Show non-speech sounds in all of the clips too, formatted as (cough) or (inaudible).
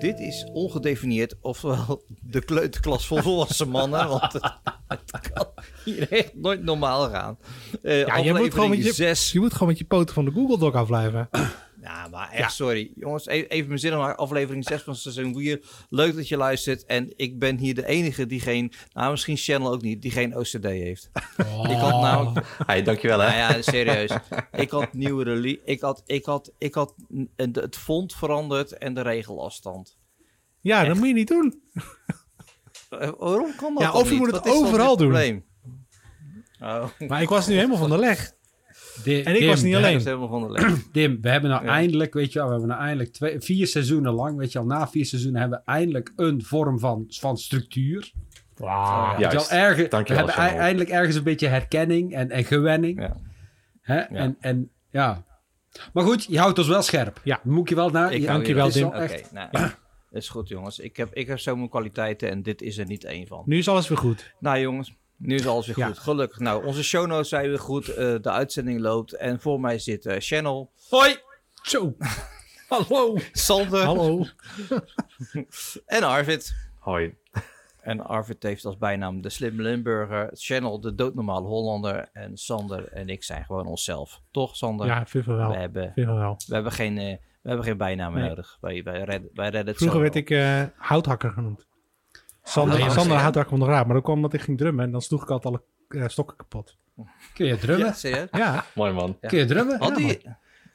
dit is ongedefinieerd, oftewel de kleuterklas voor volwassen mannen. Want het, het kan hier echt nooit normaal gaan. Uh, ja, je moet, gewoon met je, zes. je moet gewoon met je poten van de Google Doc afblijven. Echt sorry. Jongens, even, even mijn zin maar aflevering 6 van seizoen 4. Leuk dat je luistert. En ik ben hier de enige die geen, nou misschien Channel ook niet, die geen OCD heeft. Ik had nou... Hey, dankjewel hè. Nou ja, serieus. ik had nieuwe release, ik had, ik had, ik had het font veranderd en de regelafstand. Ja, dat moet je niet doen. Eh, waarom kan dat Ja, of je moet het overal doen. Oh. Maar ik was nu helemaal van de leg en ik was niet alleen. (clears throat) Dim, we hebben nou eindelijk, weet je wel, we hebben nou eindelijk twee, vier seizoenen lang, weet je al, na vier seizoenen hebben we eindelijk een vorm van, van structuur. Wauw. Ja, wel ergens, we hebben eindelijk ergens een beetje herkenning en, en gewenning. Ja. Hè? En, en ja. Maar goed, je houdt ons wel scherp. Ja. Moet je wel naar. Ik dank je wel, Dim. Oké, okay, nou, ja. (clears throat) is goed, jongens. Ik heb, ik heb zo mijn kwaliteiten en dit is er niet één van. Nu is alles weer goed. Nou, jongens. Nu is alles weer goed. Gelukkig. Nou, onze show notes zijn weer goed. Uh, de uitzending loopt. En voor mij zit uh, Channel. Hoi! Zo. (laughs) Hallo. Sander. Hallo. (laughs) en Arvid. Hoi. En Arvid heeft als bijnaam de Slim Limburger. Channel de doodnormale Hollander. En Sander en ik zijn gewoon onszelf. Toch, Sander? Ja, vind wel. We hebben, wel. We hebben geen, uh, we hebben geen bijnamen nee. nodig. Wij, wij, redden, wij redden het Vroeger werd ik houthakker genoemd. Sander, oh, Sander had daar de raar, maar dan kwam omdat ik ging drummen en dan sloeg ik altijd alle uh, stokken kapot. Kun je drummen? Ja, serieus? Ja. Mooi man. Ja. Kun je drummen? Had die...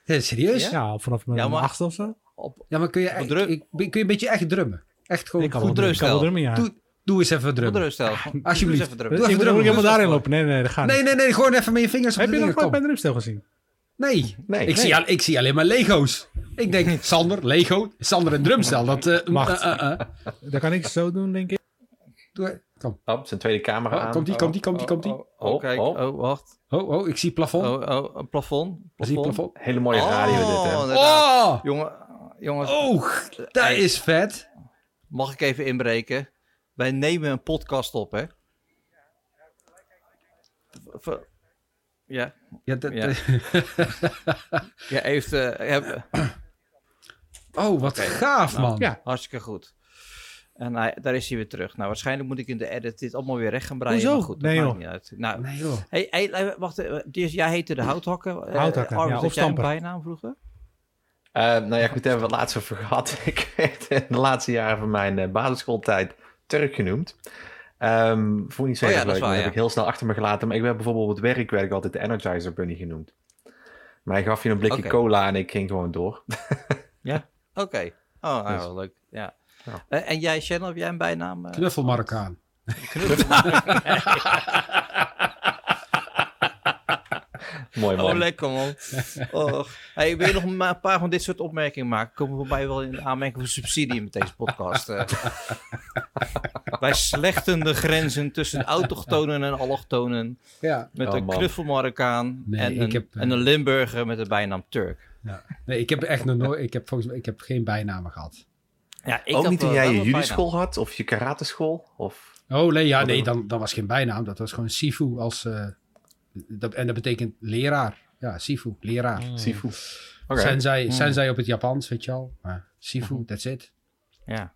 Ja, serieus? Ja, vanaf mijn ja, achtste of zo. Op... Ja, maar kun je, echt, drum... ik, kun je een beetje echt drummen? Echt gewoon ik kan goed drummen. Kan drummen, ja. Doe, doe eens even drummen. Drumstel. (laughs) Alsjeblieft. Doe even drummen. Ik helemaal daarin lopen. Nee, nee, dat gaat Nee, nee, nee. Gewoon even met je vingers op Heb je je nog nooit mijn drumstel gezien? Nee, nee, ik, nee. Zie al, ik zie alleen maar Lego's. Ik denk, (laughs) Sander, Lego, Sander en drumstel. Dat uh, mag. Uh, uh, dat kan ik zo doen, denk ik. Doe, kom. Oh, zijn tweede camera oh, aan. Komt die, komt die, komt die, komt die. Oh, oh, oh, kijk. Oh. oh, wacht. Oh, oh, ik zie plafond. Oh, oh, een plafond. Zie plafond. Hele mooie radio dit, hè. Oh! Jongen, jongens. Oh, dat hey, is vet. Mag ik even inbreken? Wij nemen een podcast op, hè? Ja. Ja, dat, ja. (laughs) ja heeft... Uh, heb... Oh, wat okay. gaaf, nou, man. Ja, hartstikke goed. En hij, daar is hij weer terug. Nou, waarschijnlijk moet ik in de edit dit allemaal weer recht gaan breien. Hoezo? Maar goed, nee, joh. Niet uit. Nou, nee, joh. Hey, hey, wacht, jij heette de houthakker. Houthakker, uh, ja, of jij een bijnaam vroeger? Uh, nou ja, goed, hebben we het laatst over gehad. (laughs) Ik werd in de laatste jaren van mijn uh, basisschooltijd Turk genoemd. Um, vond niet zo oh, ja, leuk, waar, ja. heb ik heel snel achter me gelaten. Maar ik werd bijvoorbeeld op het werk werd ik altijd de Energizer Bunny genoemd. Maar hij gaf je een blikje okay. cola en ik ging gewoon door. (laughs) ja, oké. Okay. Oh, nou, dus. leuk. Ja. Ja. Uh, en jij, Channel, heb jij een bijnaam? Uh... Knuffel Marokkaan. (laughs) Mooi man. Oh, lekker man. Oh. Hey, wil nog een paar van dit soort opmerkingen maken. Komen we bij wel in aanmerking voor subsidie met deze podcast. Uh. (laughs) Wij slechten de grenzen tussen autochtonen en allochtonen. Ja. Met oh, een knuffel Marokkaan nee, en, een, heb, en een Limburger met de bijnaam Turk. Ja. Nee, ik heb echt nog nooit... Ik heb volgens mij ik heb geen bijnamen gehad. Ja, ik ook niet toen jij je jullie had of je karateschool? Of... Oh nee, ja, nee dan, dan was geen bijnaam. Dat was gewoon Sifu als... Uh, dat, en dat betekent leraar. Ja, Sifu, leraar. Mm. Sifu. Okay. Sensei, mm. sensei op het Japans, weet je al. Maar Sifu, mm -hmm. that's it. Ja.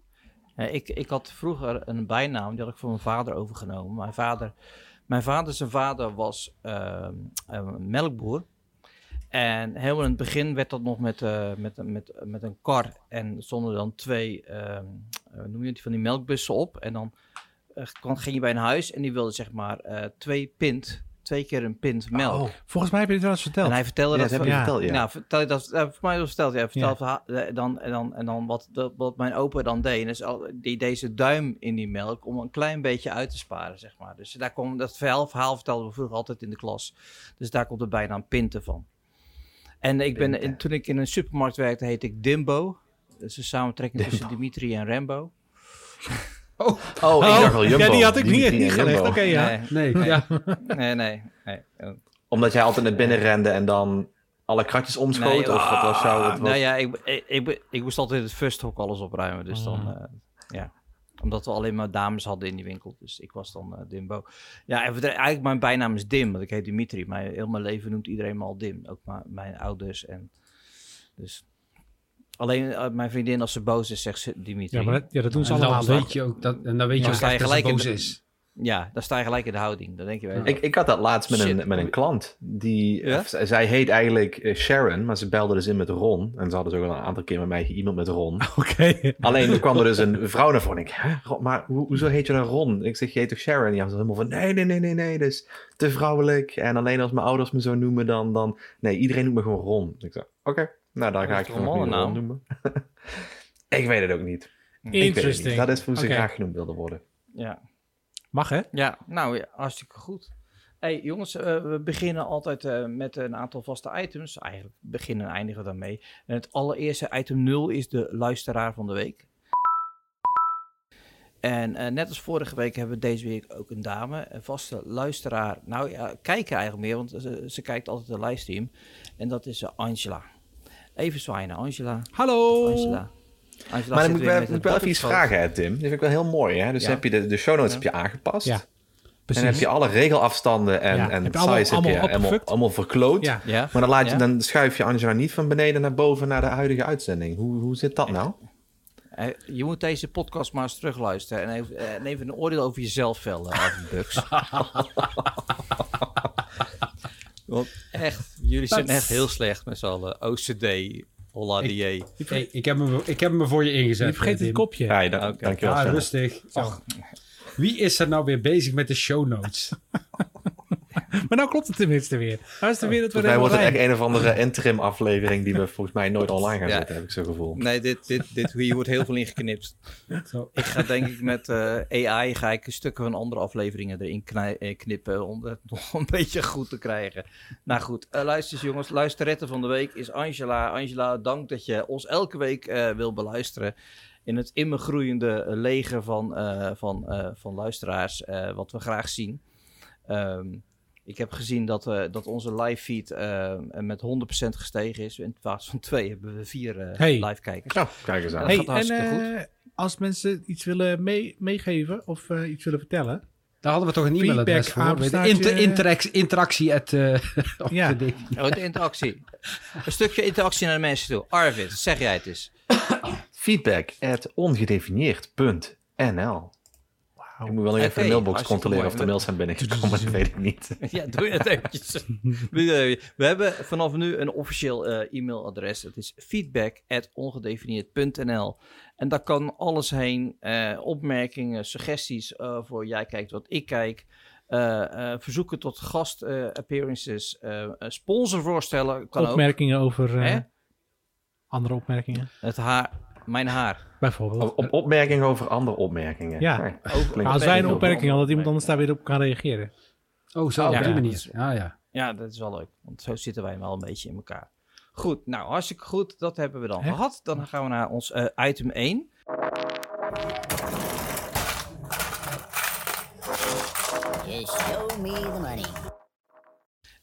ja. ik, ik had vroeger een bijnaam, die had ik van mijn vader overgenomen. Mijn vader, mijn vader zijn vader was uh, een melkboer. En helemaal in het begin werd dat nog met, uh, met, met, met een kar. En stonden dan twee, uh, noem je het, van die melkbussen op. En dan uh, ging je bij een huis en die wilde zeg maar twee pint, twee keer een pint melk. Oh, volgens mij heb je dit wel eens verteld. En hij vertelde ja, dat. dat heb je ja. verteld, ja. Nou, vertel je dat, voor mij was verteld. Ja, dan, en dan, en dan wat, wat mijn opa dan deed. Dus al, die deze duim in die melk om een klein beetje uit te sparen, zeg maar. Dus daar komt dat verhaal, verhaal vertelden we vroeger altijd in de klas. Dus daar komt er bijna een pinten van. En ik ben, in, toen ik in een supermarkt werkte, heette ik Dimbo. Dat is een samentrekking tussen Dimitri en Rambo. (laughs) Oh, oh, ik dacht wel Jumbo. Ja, die had ik niet, niet gelegd. Oké, okay, ja. Nee, nee, ja. nee, nee, nee. Omdat jij altijd naar binnen rende en dan alle kratjes omschoot? Nee, of wat was jouw... Nou ja, ik, ik, ik, ik moest altijd het first hok alles opruimen. Dus dan, uh, ja omdat we alleen maar dames hadden in die winkel. Dus ik was dan uh, Dimbo. Ja, en eigenlijk mijn bijnaam is Dim, want ik heet Dimitri. Maar heel mijn leven noemt iedereen me al Dim. Ook mijn ouders. En, dus Alleen mijn vriendin, als ze boos is, zegt ze Dimitri. Ja, maar dat, ja, dat doen ze en allemaal. Dan weet je ook dat, en dan weet je ook dat ze boos is. Ja, dan sta je gelijk in de houding. Dan denk je wel. Ik, ik had dat laatst met, een, met een klant. Die, ja? zij heet eigenlijk Sharon, maar ze belde dus in met Ron. En ze hadden dus ook al een aantal keer met mij iemand met Ron. (laughs) Oké. Alleen er kwam er dus een vrouw naar voren. En ik, Hè, maar ho hoezo heet je dan Ron? Ik zeg, je heet toch Sharon? Ja, ze helemaal van, nee, nee, nee, nee, nee, dat is te vrouwelijk. En alleen als mijn ouders me zo noemen, dan, dan... Nee, iedereen noemt me gewoon Ron. Ik zeg, oké, nou, daar ga ik gewoon Ron noemen. (laughs) ik weet het ook niet. Interesting. Niet. Dat is hoe ze okay. graag genoemd wilden worden. Ja. Mag hè? Ja, nou ja, hartstikke goed. Hey jongens, uh, we beginnen altijd uh, met een aantal vaste items. Eigenlijk beginnen en eindigen we daarmee. En het allereerste item 0 is de luisteraar van de week. En uh, net als vorige week hebben we deze week ook een dame, een vaste luisteraar. Nou ja, kijken eigenlijk meer, want ze, ze kijkt altijd de livestream. En dat is Angela. Even zwaaien, Angela. Hallo! Angela. Maar dan moet ik wel, moet wel even iets vragen, hè, Tim. Dat vind ik wel heel mooi. Hè? Dus ja. heb je de, de show notes ja. heb je aangepast. Ja. Precies. En heb je alle regelafstanden en, ja. en heb size allemaal, heb je allemaal, allemaal, allemaal verkloot. Ja. Ja. Maar dan, laat je, dan schuif je Angela niet van beneden naar boven naar de huidige uitzending. Hoe, hoe zit dat nou? Je moet deze podcast maar eens terugluisteren en even, en even een oordeel over jezelf vellen, Bugs. (laughs) Want echt, jullie zijn echt heel slecht met z'n allen. OCD, Holla ik, hey, ik, heb hem, ik heb hem voor je ingezet. Je vergeet het kopje. Ja, ja okay. dankjewel. Ah, rustig. Zo. Wie is er nou weer bezig met de show notes? (laughs) (laughs) maar nou klopt het tenminste weer. Nou is de wereld weer wordt het echt een of andere interim aflevering die we volgens mij nooit online gaan ja. zetten, heb ik zo gevoel. Nee, dit, dit, dit, hier wordt heel veel ingeknipt. Zo. Ik ga denk ik met uh, AI ga ik stukken van andere afleveringen erin knippen om het (laughs) nog een beetje goed te krijgen. Nou goed, uh, luister eens jongens, luisterretten van de week is Angela. Angela, dank dat je ons elke week uh, wil beluisteren in het immer groeiende leger van, uh, van, uh, van luisteraars, uh, wat we graag zien. Um, ik heb gezien dat, dat onze live feed met 100% gestegen is. In plaats van twee hebben we vier hey. live kijkers. Oh, kijk eens aan. Hey, en, goed. Als mensen iets willen mee, meegeven of iets willen vertellen, daar hadden we toch een e-mailadres voor. De inter interactie, interactie at, (laughs) uh, ja. de, oh, de interactie. Een stukje interactie naar de mensen toe. Arvid, zeg jij het eens. Feedback at ongedefinieerd.nl Ik moet wel even okay, de mailbox controleren of de mails zijn binnengekomen, (laughs) dat weet ik niet. (laughs) Ja, doe je het eventjes. We hebben vanaf nu een officieel uh, e-mailadres. Het is feedback at ongedefinieerd.nl En daar kan alles heen. Uh, opmerkingen, suggesties uh, voor jij kijkt wat ik kijk. verzoeken tot gast appearances. sponsorvoorstellen kan Opmerkingen ook. over andere opmerkingen. Het haar mijn haar. Bijvoorbeeld. Op, opmerkingen over andere opmerkingen. Ja. Nee. als wij een opmerking hadden, dat iemand anders daar weer op kan reageren. Oh, zo, op die manier. Ja, ja. ja, dat is wel leuk. Want zo zitten wij wel een beetje in elkaar. Goed, nou, hartstikke goed. Dat hebben we dan gehad. Dan gaan we naar ons uh, item 1. Just show me the money.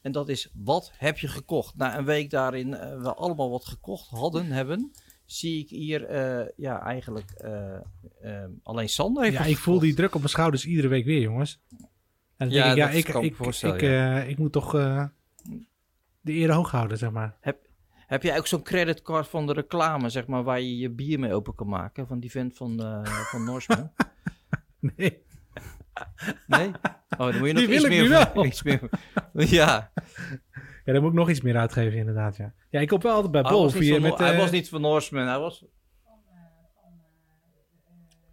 En dat is, wat heb je gekocht? Na een week daarin uh, we allemaal wat gekocht hadden, hebben zie ik hier uh, ja, eigenlijk uh, uh, alleen Sander heeft Ja, ik voel die druk op mijn schouders iedere week weer, jongens. En dan ja, denk ik, ja, ik, ik, ik, ja. ik moet toch de eer hoog houden, zeg maar. Heb, heb jij ook zo'n creditcard van de reclame, zeg maar, waar je je bier mee open kan maken? Van die vent van, van Norseman? (laughs) nee. Nee? Oh, dan moet je nog die (laughs) iets, meer, wel. iets meer... Ja. Ja, daar moet ik nog iets meer uitgeven, inderdaad. Ja, ja ik koop wel altijd bij Bol. Hij, was, met, hij uh, was niet van Norseman, hij was...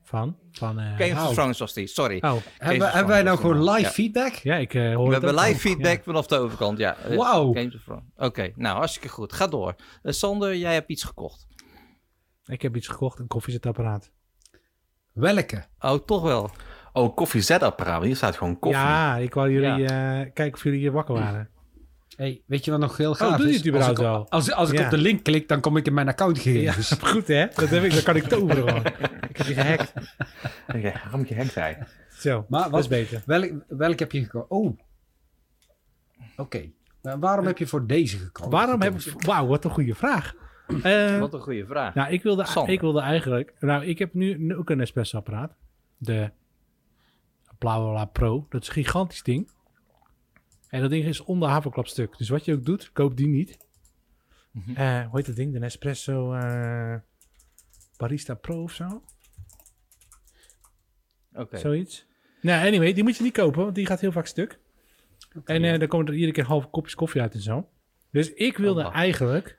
Van? Van uh, Game of Thrones was die, sorry. Oh. Hebben, hebben wij nou gewoon live ja. feedback? Ja, ik uh, hoor We hebben live feedback ja. vanaf de overkant, ja. Wauw. Oké, okay, nou hartstikke goed. Ga door. Uh, Sander, jij hebt iets gekocht. Ik heb iets gekocht, een koffiezetapparaat. Welke? Oh, toch wel. Oh, koffiezetapparaat. Hier staat gewoon koffie. Ja, ik wou jullie ja. kijken of jullie hier wakker (clears throat) waren. Hey, weet je wat nog heel gaaf oh, doe is? het überhaupt als ik, wel? Als, als ik ja. op de link klik, dan kom ik in mijn accountgegevens. Ja, goed hè? Dat heb ik, dan kan ik toveren gewoon. (laughs) ik heb je gehackt. Okay, waarom moet je gehackt zijn? Zo, maar wat, is beter. Welk, welk heb je gekozen? Oh. Oké. Okay. Nou, waarom heb je voor deze gekozen? Waarom heb ik... Wauw, wat een goede vraag. Uh, (clears throat) wat een goede vraag. Nou, ik wilde, ik wilde eigenlijk... Nou, ik heb nu ook een espresso-apparaat. De Blauwe Pro. Dat is een gigantisch ding. En dat ding is onder haverklapstuk. Dus wat je ook doet, koop die niet. Uh, hoe heet dat ding? De Nespresso uh, Barista Pro of zo? Oké. Zoiets. Nou, anyway, die moet je niet kopen, want die gaat heel vaak stuk. en uh, dan komen er iedere keer halve kopjes koffie uit en zo. Dus ik wilde oh, eigenlijk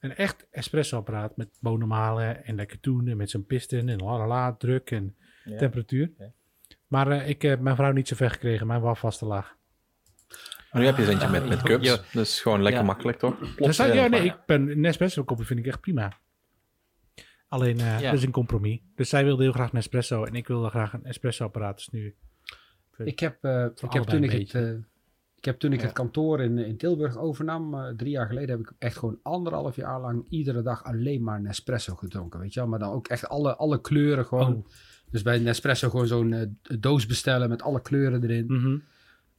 een echt espresso-apparaat met bonenmalen en lekker toenen met zijn piston en lalala, druk en temperatuur. Maar uh, ik heb mijn vrouw niet zo ver gekregen, mijn waf was te laag. Maar nu heb je eentje met, met cups, ja. dus gewoon lekker makkelijk, toch? Dus, ja, nee, ik ben, een espresso-koppie vind ik echt prima. Alleen, uh, dat is een compromis. Dus zij wilde heel graag een espresso en ik wilde graag een espresso-apparaat. Dus nu... Ik heb, uh, ik heb toen ik het... Uh, ik heb toen ik het kantoor in, in Tilburg overnam, drie jaar geleden, heb ik echt gewoon anderhalf jaar lang iedere dag alleen maar Nespresso gedronken. Weet je wel? Maar dan ook echt alle, alle kleuren gewoon. Oh. Dus bij Nespresso gewoon zo'n doos bestellen met alle kleuren erin. Mm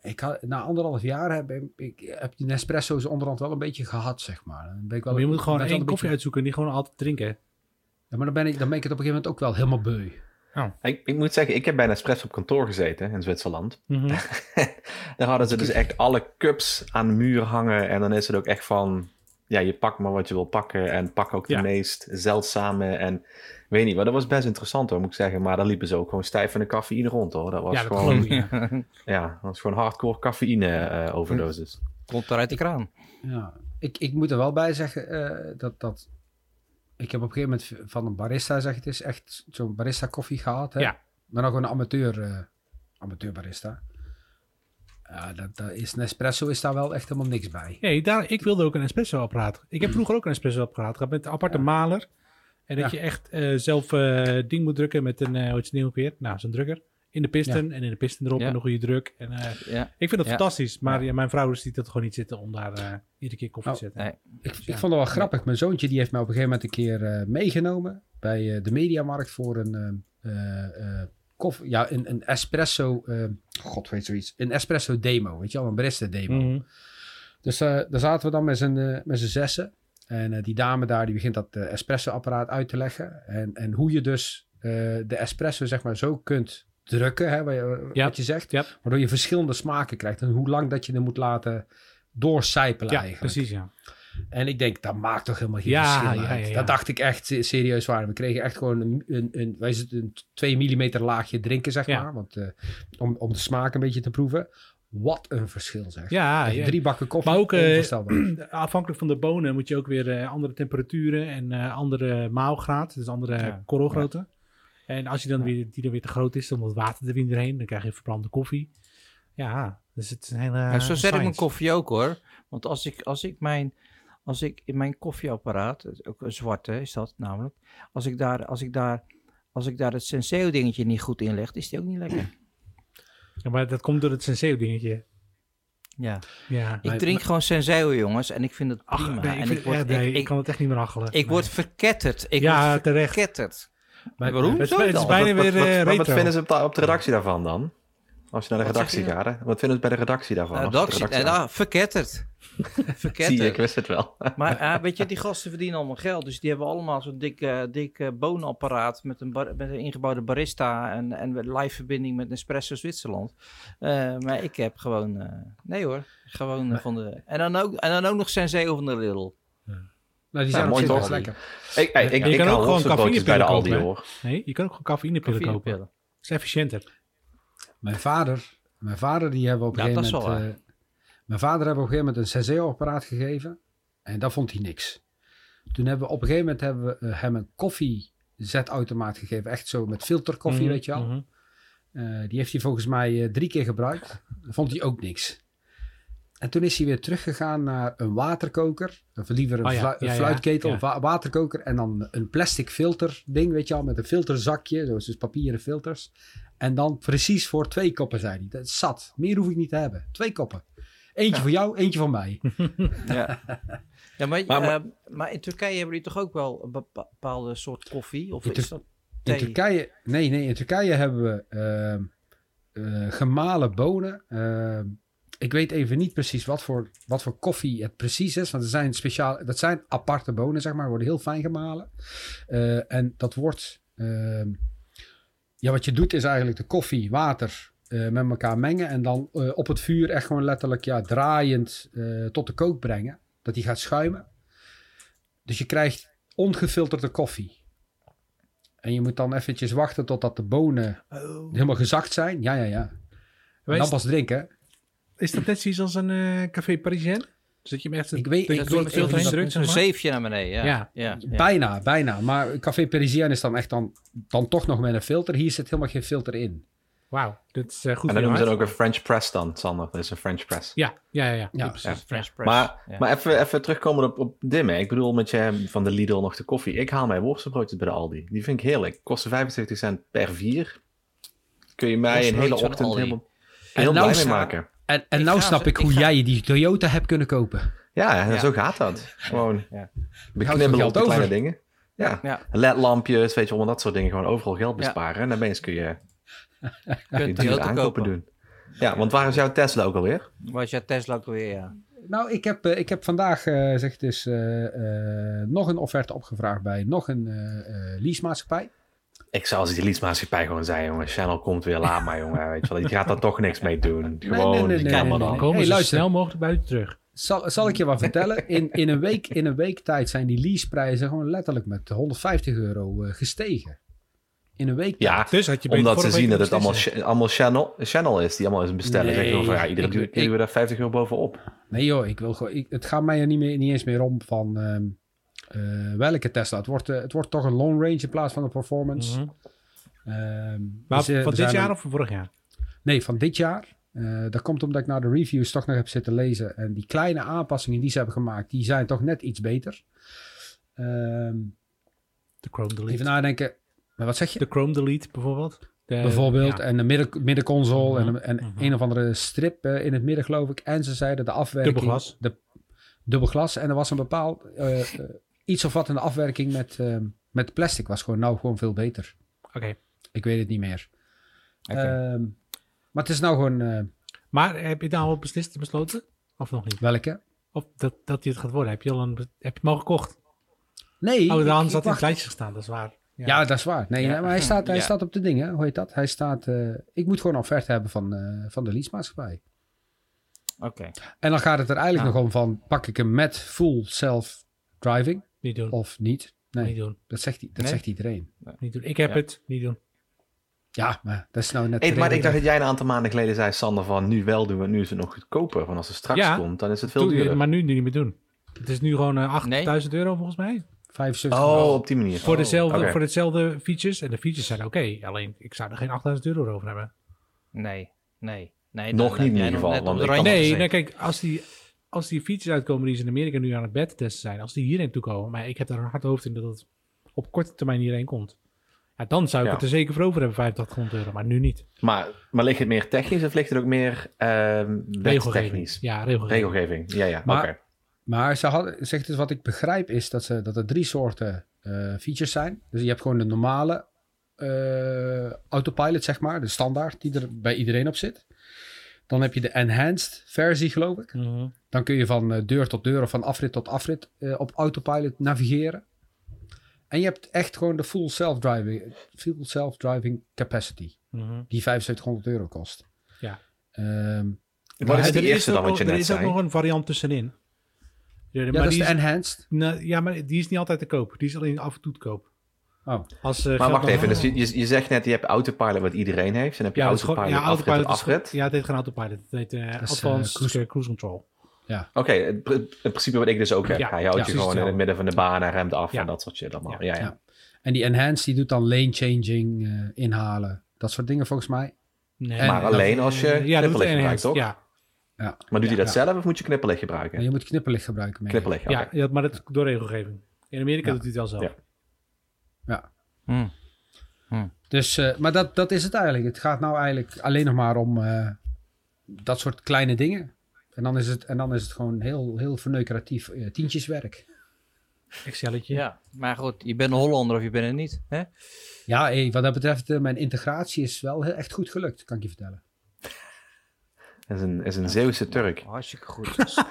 ik had, na anderhalf jaar heb ik heb die Nespresso's onderhand wel een beetje gehad, zeg maar. Dan ben ik wel, maar je moet gewoon één koffie uitzoeken en die gewoon altijd drinken. Ja, maar dan ben ik, dan ben ik het op een gegeven moment ook wel helemaal beu. Oh. Ik, ik, moet zeggen, ik heb bij Nespresso op kantoor gezeten in Zwitserland. Mm (laughs) Daar hadden ze dus echt alle cups aan de muur hangen. En dan is het ook echt van, ja, je pakt maar wat je wil pakken. En pak ook de meest zeldzame en weet niet, maar dat was best interessant hoor, moet ik zeggen. Maar dan liepen ze ook gewoon stijf van de cafeïne rond hoor. Dat was ja, dat gewoon, (laughs) ja. dat was gewoon hardcore cafeïne uh, overdosis. Komt eruit de kraan. Ja, ik, ik moet er wel bij zeggen uh, dat, dat ik heb op een gegeven moment van een barista, zeg het is, echt zo'n barista koffie gehad. Hè? Ja. Maar nog een amateur, uh, amateur barista. Ja, dat, dat, is Nespresso is daar wel echt helemaal niks bij. Nee, daar, ik wilde ook een espresso apparaat. Ik heb vroeger ook een espresso apparaat gehad met een aparte maler. En dat je echt uh, zelf uh, ding moet drukken met een, uh, hoe het nieuw weer? Nou, zo'n drukker. In de piston en in de piston erop en een goede druk. En, Ik vind dat fantastisch, maar mijn vrouw ziet dat gewoon niet zitten om daar iedere keer koffie te oh, zetten. Nee. Ik, ik, vond het wel grappig. Mijn zoontje die heeft mij op een gegeven moment een keer meegenomen bij de Mediamarkt voor een koffie, ja, een, een espresso, god weet zoiets, een espresso demo, weet je wel, een barista demo. Mm Dus daar zaten we dan met z'n met z'n zessen. En uh, die dame daar die begint dat uh, espresso-apparaat uit te leggen. En, en hoe je dus uh, de espresso zeg maar zo kunt drukken, hè, wat, je, yep. wat je zegt. Yep. Waardoor je verschillende smaken krijgt. En hoe lang dat je er moet laten doorcijpelen ja, eigenlijk. precies ja. En ik denk, dat maakt toch helemaal geen ja, verschil ja, ja, Dat dacht ik echt serieus waar. We kregen echt gewoon een, een, een, wij een 2 mm laagje drinken, zeg maar. Want, om, om de smaak een beetje te proeven. Wat een verschil zeg. Ja, ja. drie bakken koffie. Maar ook uh, (clears throat) afhankelijk van de bonen moet je ook weer uh, andere temperaturen en uh, andere maalgraad, dus andere ja. korrelgrootte. En als je dan weer, die dan weer te groot is, dan wordt water er weer heen, dan krijg je verbrande koffie. Ja, dus het is een hele. Ja, zo zet ik mijn koffie ook hoor. Want als ik, als ik mijn. Als ik in mijn koffieapparaat, ook een zwarte is dat namelijk, als ik daar, als ik daar, als ik daar het Senseo dingetje niet goed in leg, is die ook niet lekker. Ja, maar dat komt door het Senseo dingetje. Ja. ja. Ik drink gewoon Senseo, jongens, en ik vind het prima. nee, ik, en ik, word, ik, ik, kan het echt niet meer achelen. Ik word verketterd. Ik ja, word terecht. verketterd. Maar, waarom het, zo het, is bijna weer uh, wat, wat, vinden ze op de, op de redactie daarvan dan? Als je naar de redactie gaat, hè? Wat vinden ze bij de redactie daarvan? Uh, redactie, de redactie nou, (laughs) verketterd. Zie je, ik wist het wel. (laughs) maar uh, weet je, die gasten verdienen allemaal geld. Dus die hebben allemaal zo'n dik, uh, dik uh, boonapparaat met een, met een ingebouwde barista en, en live verbinding met Nespresso Zwitserland. maar ik heb gewoon, nee hoor, gewoon van de... En dan ook, en dan ook nog Senseo van de Lidl. Nou, die zijn ja, mooi toch lekker. Ik, ik, ik, je kan ook gewoon cafeïnepillen bij de Aldi, hoor. Nee, je kan ook gewoon cafeïnepillen kopen. Dat is efficiënter. Mijn vader, mijn vader die hebben op een ja, gegeven moment... Mijn vader hebben op een gegeven moment een Senseo-apparaat gegeven. En dat vond hij niks. Toen hebben we op een gegeven moment hebben we uh, hem een koffiezetautomaat gegeven. Echt zo met filterkoffie, mm weet je wel. Mm uh, die heeft hij volgens mij uh, drie keer gebruikt. Dat vond hij ook niks. En toen is hij weer teruggegaan naar een waterkoker. Of liever een, oh, ja. een fluitketel, ja, waterkoker. En dan een plastic filter ding, weet je wel. Met een filterzakje, zoals dus papieren filters. En dan precies voor twee koppen, zei hij. Dat is zat. Meer hoef ik niet te hebben. Twee koppen. Eentje voor jou, eentje van mij. (laughs) ja. ja maar, maar, maar, in Turkije hebben jullie toch ook wel een bepaalde soort koffie? Of is dat thee? In Turkije, nee, nee, in Turkije hebben we uh, gemalen bonen. Uh, ik weet even niet precies wat voor, wat voor koffie het precies is. Want er zijn speciaal, dat zijn aparte bonen, zeg maar. Worden heel fijn gemalen. Uh, en dat wordt... Ja, wat je doet is eigenlijk de koffie, water, uh, met elkaar mengen en dan uh, op het vuur echt gewoon letterlijk ja, draaiend uh, tot de kook brengen. Dat die gaat schuimen. Dus je krijgt ongefilterde koffie. En je moet dan eventjes wachten totdat de bonen oh. helemaal gezakt zijn. Ja, ja, ja. En dan pas drinken. Is dat net zoiets als een café Parisien? Zit je hem echt ik weet, ik heen drukt? Een zeefje naar beneden, ja. Ja. ja. Bijna, bijna. Maar Café Parisien is dan echt dan, dan toch nog met een filter. Hier zit helemaal geen filter in. Wauw, dit is uh, goed En dan noemen ze ook een French press dan, Sander. Dat is een French press. Ja, ja, ja. ja. ja precies. French press. Maar, maar even, even terugkomen op, op dimmen. Ik bedoel met je van de Lidl nog de koffie. Ik haal mijn worstenbroodjes bij de Aldi. Die vind ik heerlijk. Kosten 75 cent per vier. Kun je mij een hele ochtend helemaal heel blij mee maken. En, en nou snap ik hoe jij die Toyota hebt kunnen kopen. Ja, zo gaat dat. Gewoon ja. beknibbelen op de kleine dingen. Ja. ja. LED-lampjes, weet je, allemaal dat soort dingen. Gewoon overal geld besparen. En dan kun je, kun je dure aankopen doen. Ja, want waar is jouw Tesla ook alweer? Waar is jouw Tesla ook alweer, ja. Nou, ik heb, eh, ik heb vandaag, uh, zeg dus, uh, nog een offerte opgevraagd bij nog een uh, leasemaatschappij. Ik zou als die leasemaatschappij gewoon zijn, jongen, Channel komt weer, laat maar, jongen. Weet je wel, die gaat daar toch niks mee doen. Gewoon, nee, nee, nee, nee, dan. Komen hey, snel mogelijk buiten terug. Zal, zal ik je wat vertellen? In, in, een week, in een week tijd zijn die leaseprijzen gewoon letterlijk met 150 euro uh, gestegen. In een week Ja, dus had je omdat ze zien dat het allemaal, allemaal channel, channel is die allemaal is bestellen. Nee, zeggen van ja, iedere keer we daar 50 euro bovenop. Nee joh, ik wil gewoon, ik, het gaat mij er niet, meer, niet eens meer om van um, uh, welke Tesla. Het wordt, uh, het wordt toch een long range in plaats van een performance. Mm -hmm. um, maar dus, van dit jaar of van vorig jaar? Nee, van dit jaar. Uh, dat komt omdat ik naar de reviews toch nog heb zitten lezen. En die kleine aanpassingen die ze hebben gemaakt, die zijn toch net iets beter. Um, de Chrome Delete. Even nadenken. Maar wat zeg je? De Chrome Delete bijvoorbeeld. De, bijvoorbeeld. En de midden, middenconsole. En, mhm, en mhm. een of andere strip in het midden, geloof ik. En ze zeiden de afwerking. Dubbelglas. De, dubbelglas. En er was een bepaald. Iets of wat in de afwerking met, met plastic was gewoon nou gewoon veel beter. Oké. Ik weet het niet meer. Okay. Um, maar het is nou gewoon... Uh... Maar heb je nou al beslist besloten? Of nog niet? Welke? Of dat, dat hij het gaat worden. Heb je al een... Heb je het al gekocht? Nee. Oh, dan zat hij in het lijstje gestaan. Dat is waar. Ja, ja dat is waar. Nee, ja. maar hij staat, hij staat op de dingen. Hoe heet dat? Hij staat... Uh, ik moet gewoon een offerte hebben van, uh, van de leasemaatschappij. Oké. Okay. En dan gaat het er eigenlijk nog om van... Pak ik hem met full self-driving? Niet doen. Of niet? Nee. Niet doen. Dat zegt, dat nee? zegt iedereen. Nee. Niet doen. Ik heb het. Niet doen. Ja, maar dat is nou net... Hey, maar ik dacht dat jij een aantal maanden geleden zei, Sander, van nu wel doen we, nu is het nog goedkoper. Want als het straks komt, dan is het veel duurder. Maar nu niet meer doen. Het is nu gewoon uh, eh, 8000 euro volgens mij. 75 Oh, op die manier. Voor, dezelfde, okay. voor dezelfde features. En de features zijn oké. alleen, ik zou er geen 8000 euro over hebben. Nee, nee. nee nog niet in ieder geval. Want nee, nee, kijk, als die, als die features uitkomen die ze in Amerika nu aan het beta testen zijn. Als die hierheen toe komen. Maar ik heb daar een hard hoofd in dat het op korte termijn hierheen komt dan zou ik het er zeker voor over hebben, 8500 euro, maar nu niet. Maar, maar ligt het meer technisch of ligt het ook meer uh, regelgeving? Ja, regelgeving. regelgeving. Ja, ja, maar, maar ze had, zegt dus wat ik begrijp is dat, ze, dat er drie soorten uh, features zijn. Dus je hebt gewoon de normale uh, autopilot, zeg maar, de standaard die er bij iedereen op zit. Dan heb je de enhanced versie, geloof ik. Mm -hmm. Dan kun je van uh, deur tot deur of van afrit tot afrit op autopilot navigeren. En je hebt echt gewoon de full self-driving, full self-driving capacity. Mm -hmm. Die 7500 euro kost. Ja. Um, wat is de eerste dan wat je net zei? Er is ook nog een variant tussenin. Ja, ja dat is de enhanced. Nou, ja, maar die is niet altijd te koop. Die is alleen af en toe te koop. Oh. Als, uh, maar wacht even, dus je, je zegt net, je hebt autopilot wat iedereen heeft. En heb je ja, autopilot, ja, autopilot afrit, Ja, het heet geen autopilot. Het heet uh, Advanced uh, cruise, cruise Control. Ja. Oké, het, principe wat ik dus ook heb. Ja, Hij houdt je gewoon in het midden van de baan en remt af en dat soort shit allemaal. Ja, ja. En die enhance die doet dan lane changing uh, inhalen. Dat soort dingen volgens mij. Nee, maar alleen als je ja, knipperlicht gebruikt, toch? Ja. ja. Maar doet hij dat zelf of moet je knipperlicht gebruiken? Je moet knipperlicht gebruiken. Mee. Knipperlicht, ja, maar dat door regelgeving. In Amerika doet hij het wel zelf. Ja. Hmm. Hmm. Dus, uh, maar dat, dat is het eigenlijk. Het gaat nou eigenlijk alleen nog maar om uh, dat soort kleine dingen. En dan is het, en dan is het gewoon heel, heel verneukeratief uh, tientjeswerk. Excelletje. Ja, maar goed, je bent een Hollander of je bent het niet. Hè? Ja, hey, wat dat betreft, uh, mijn integratie is wel heel, echt goed gelukt, kan ik je vertellen. is een, is een Zeeuwse Turk. hartstikke goed. (laughs)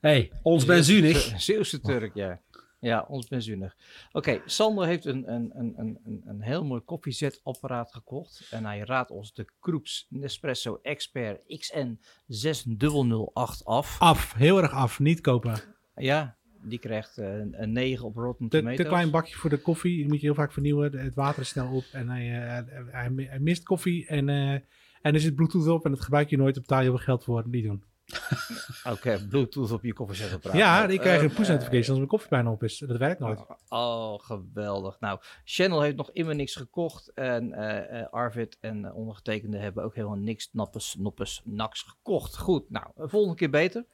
hey, ons benzunig. Zeeuwse Turk, ja. Ja, ons benzunig. Oké, Sander heeft een, een, een, een, een heel mooi koffiezetapparaat gekocht. En hij raadt ons de Kroeps Nespresso Expert XN 6008 af. Af, heel erg af. Niet kopen. Ja, die krijgt een, een 9 op Rotten Tomatoes. Te, te klein bakje voor de koffie. Die moet je heel vaak vernieuwen. Het water is snel op. En hij, hij, hij, mist koffie. En, en er zit bluetooth op. En dat gebruik je nooit. Op betaal je geld voor. Niet doen. (laughs) Oké, Bluetooth op je koffiezetel Ja, ik krijg een push notification als mijn koffie bijna op is. Dat werkt nooit. Oh, geweldig. Nou, Channel heeft nog immer niks gekocht. En uh, Arvid en ondergetekende hebben ook helemaal niks nappes, noppes, naks gekocht. Goed, nou, volgende keer beter.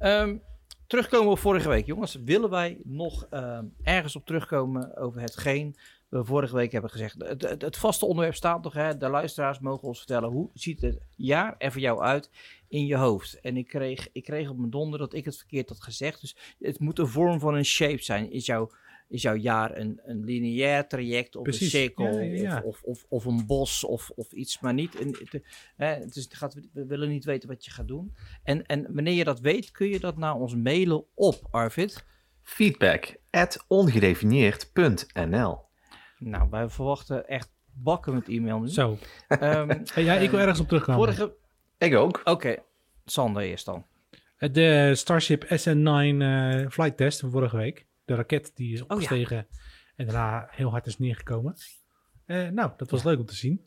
Um, terugkomen op vorige week, jongens. Willen wij nog uh, ergens op terugkomen over hetgeen we vorige week hebben gezegd. Het, het, het, vaste onderwerp staat nog. Hè? De luisteraars mogen ons vertellen hoe ziet het jaar er voor jou uit in je hoofd. En ik kreeg, ik kreeg op mijn donder dat ik het verkeerd had gezegd. Dus het moet een vorm van een shape zijn. Is, jouw is jouw jaar een, een lineair traject of een cirkel Of, of, of, of, een bos of, of iets, maar niet. Een, het, hè, het is, gaat, we willen niet weten wat je gaat doen. En, en wanneer je dat weet, kun je dat naar ons mailen op, Arvid. Feedback at ongedefinieerd.nl Nou, wij verwachten echt bakken met e-mail nu. Zo. Um, (laughs) ja, ik wil ergens op terugkomen. Vorige, ik ook. Oké, Sander eerst dan. De Starship SN9 uh, eh, flight test van vorige week. De raket die is opgestegen en daarna heel hard is neergekomen. Uh, nou, dat was leuk om te zien.